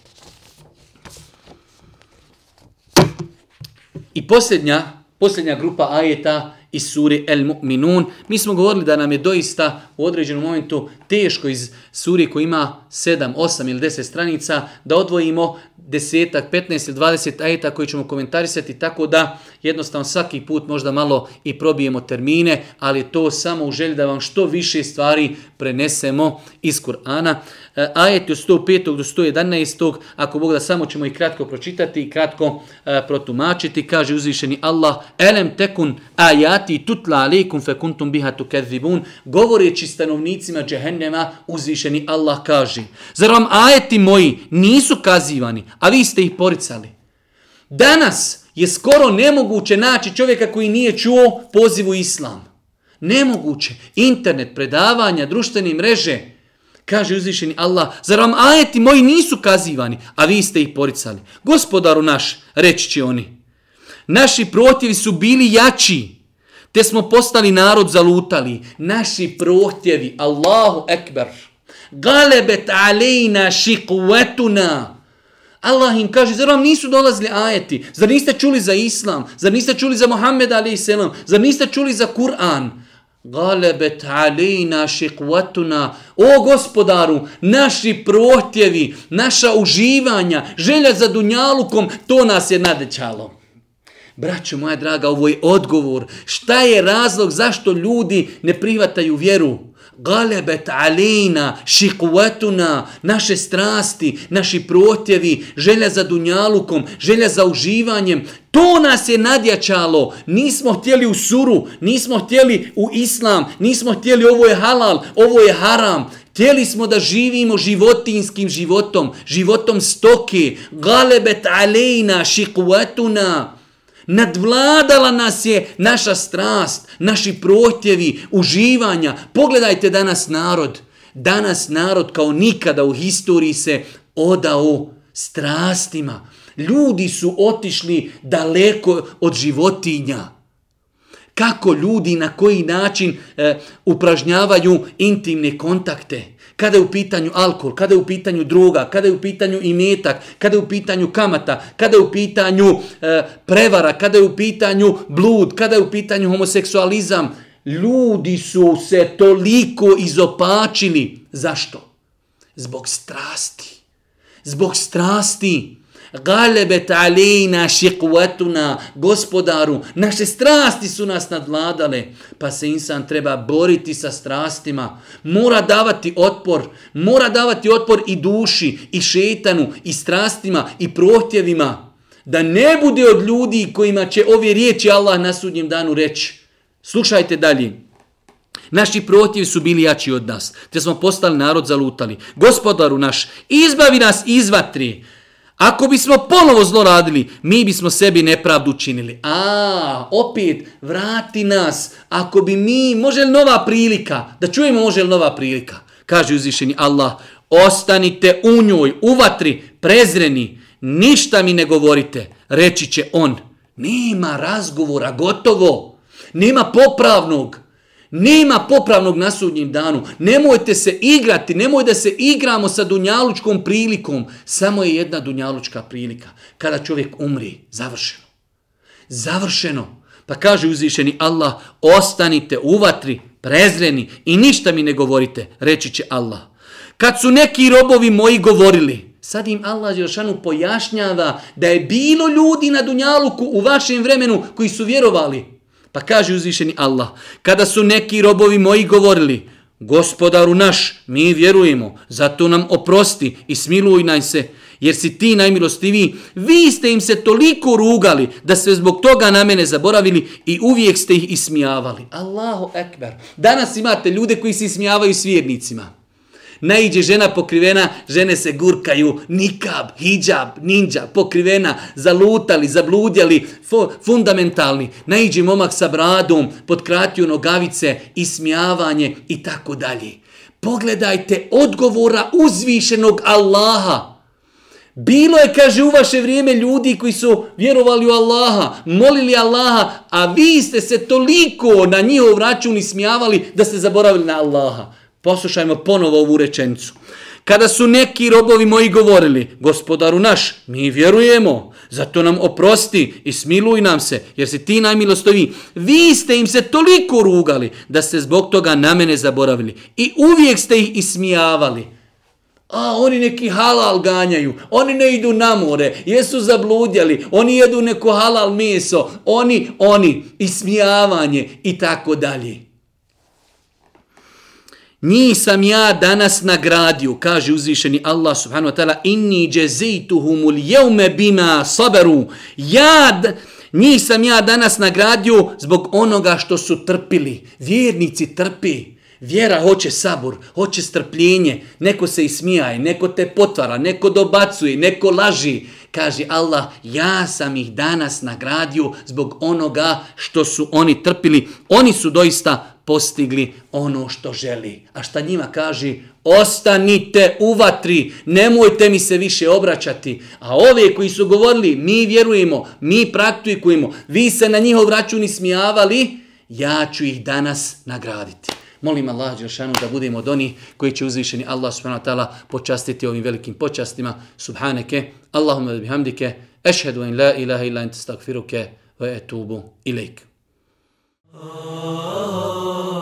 I posljednja, posljednja grupa ajeta iz suri El Mu'minun. Mi smo govorili da nam je doista u određenom momentu teško iz suri koji ima 7, 8 ili 10 stranica da odvojimo desetak, 15 ili 20 ajeta koji ćemo komentarisati, tako da jednostavno svaki put možda malo i probijemo termine, ali to samo u želji da vam što više stvari prenesemo iz Kur'ana. E, Ajeti od 105. do 111. Ako Bog da samo ćemo i kratko pročitati i kratko e, protumačiti, kaže uzvišeni Allah, elem tekun ajati tutla alaikum fe kuntum biha tukezibun, govoreći stanovnicima džehennema, uzvišeni Allah kaže, zar vam ajeti moji nisu kazivani, a vi ste ih poricali. Danas je skoro nemoguće naći čovjeka koji nije čuo pozivu islam. Nemoguće. Internet, predavanja, društvene mreže. Kaže uzvišeni Allah, zar vam ajeti moji nisu kazivani, a vi ste ih poricali. Gospodaru naš, reći će oni, naši protivi su bili jači, te smo postali narod zalutali. Naši prohtjevi, Allahu ekber, galebet alejna šikvetuna, Allah im kaže, zar vam nisu dolazili ajeti? Zar niste čuli za Islam? Zar niste čuli za Muhammed a.s. Zar niste čuli za Kur'an? Galebet alejna šikvatuna. O gospodaru, naši prohtjevi, naša uživanja, želja za dunjalukom, to nas je nadećalo. Braćo moja draga, ovo je odgovor. Šta je razlog zašto ljudi ne prihvataju vjeru? galebet alina, šikvetuna, naše strasti, naši protjevi, želja za dunjalukom, želja za uživanjem, to nas je nadjačalo. Nismo htjeli u suru, nismo htjeli u islam, nismo htjeli ovo je halal, ovo je haram. Htjeli smo da živimo životinskim životom, životom stoke, galebet alina, šikvetuna, Nadvladala nas je naša strast, naši protjevi, uživanja. Pogledajte danas narod. Danas narod kao nikada u historiji se odao strastima. Ljudi su otišli daleko od životinja kako ljudi na koji način e, upražnjavaju intimne kontakte. Kada je u pitanju alkohol, kada je u pitanju druga, kada je u pitanju imetak, kada je u pitanju kamata, kada je u pitanju e, prevara, kada je u pitanju blud, kada je u pitanju homoseksualizam. Ljudi su se toliko izopačili. Zašto? Zbog strasti. Zbog strasti. Galebet alejna šikvatuna, gospodaru, naše strasti su nas nadvladale, pa se insan treba boriti sa strastima, mora davati otpor, mora davati otpor i duši, i šetanu, i strastima, i prohtjevima, da ne bude od ljudi kojima će ove riječi Allah na sudnjem danu reći. Slušajte dalje. Naši protivi su bili jači od nas, te smo postali narod zalutali. Gospodaru naš, izbavi nas iz vatri, Ako bismo ponovo zlo radili, mi bismo sebi nepravdu učinili. A, opet, vrati nas. Ako bi mi, može li nova prilika? Da čujemo, može li nova prilika? Kaže uzvišeni Allah, ostanite u njoj, u vatri, prezreni, ništa mi ne govorite. Reći će on, nema razgovora, gotovo. Nema popravnog. Nema popravnog na sudnjem danu. Nemojte se igrati, nemoj da se igramo sa dunjalučkom prilikom. Samo je jedna dunjalučka prilika. Kada čovjek umri, završeno. Završeno. Pa kaže uzvišeni Allah, ostanite u vatri, prezreni i ništa mi ne govorite, reći će Allah. Kad su neki robovi moji govorili, sad im Allah Jelšanu pojašnjava da je bilo ljudi na Dunjaluku u vašem vremenu koji su vjerovali. Pa kaže uzvišeni Allah, kada su neki robovi moji govorili, gospodaru naš, mi vjerujemo, zato nam oprosti i smiluj naj se, jer si ti najmilostiviji, vi ste im se toliko rugali da ste zbog toga na mene zaboravili i uvijek ste ih ismijavali. Allahu ekber. Danas imate ljude koji se ismijavaju s vjernicima. Najđe žena pokrivena, žene se gurkaju, nikab, hijab, ninja, pokrivena, zalutali, zabludjali, fundamentalni. Najđe momak sa bradom, potkratio nogavice, ismijavanje i tako dalje. Pogledajte odgovora uzvišenog Allaha. Bilo je, kaže, u vaše vrijeme ljudi koji su vjerovali u Allaha, molili Allaha, a vi ste se toliko na njihov račun ismijavali da ste zaboravili na Allaha. Poslušajmo ponovo ovu rečenicu. Kada su neki robovi moji govorili, gospodaru naš, mi vjerujemo, zato nam oprosti i smiluj nam se, jer si ti najmilostovi. Vi ste im se toliko rugali da ste zbog toga na mene zaboravili i uvijek ste ih ismijavali. A, oni neki halal ganjaju, oni ne idu na more, jesu zabludjali, oni jedu neko halal meso, oni, oni, ismijavanje i tako dalje. Njih sam ja danas nagradio, kaže uzvišeni Allah subhanahu wa ta'ala, inni jezituhumul jevme bima saberu. Ja, njih sam ja danas nagradio zbog onoga što su trpili. Vjernici trpi. Vjera hoće sabor, hoće strpljenje. Neko se ismijaje, neko te potvara, neko dobacuje, neko laži. Kaže Allah, ja sam ih danas nagradio zbog onoga što su oni trpili. Oni su doista postigli ono što želi. A šta njima kaže? Ostanite u vatri, nemojte mi se više obraćati. A ove koji su govorili, mi vjerujemo, mi praktikujemo, vi se na njihov račun ismijavali, ja ću ih danas nagraditi. Molim Allah Đeršanu da budemo od onih koji će uzvišeni Allah subhanahu wa ta'ala počastiti ovim velikim počastima. Subhaneke, Allahumma bihamdike, ešhedu en la ilaha illa ente stakfiruke, ve etubu ilike. Oh.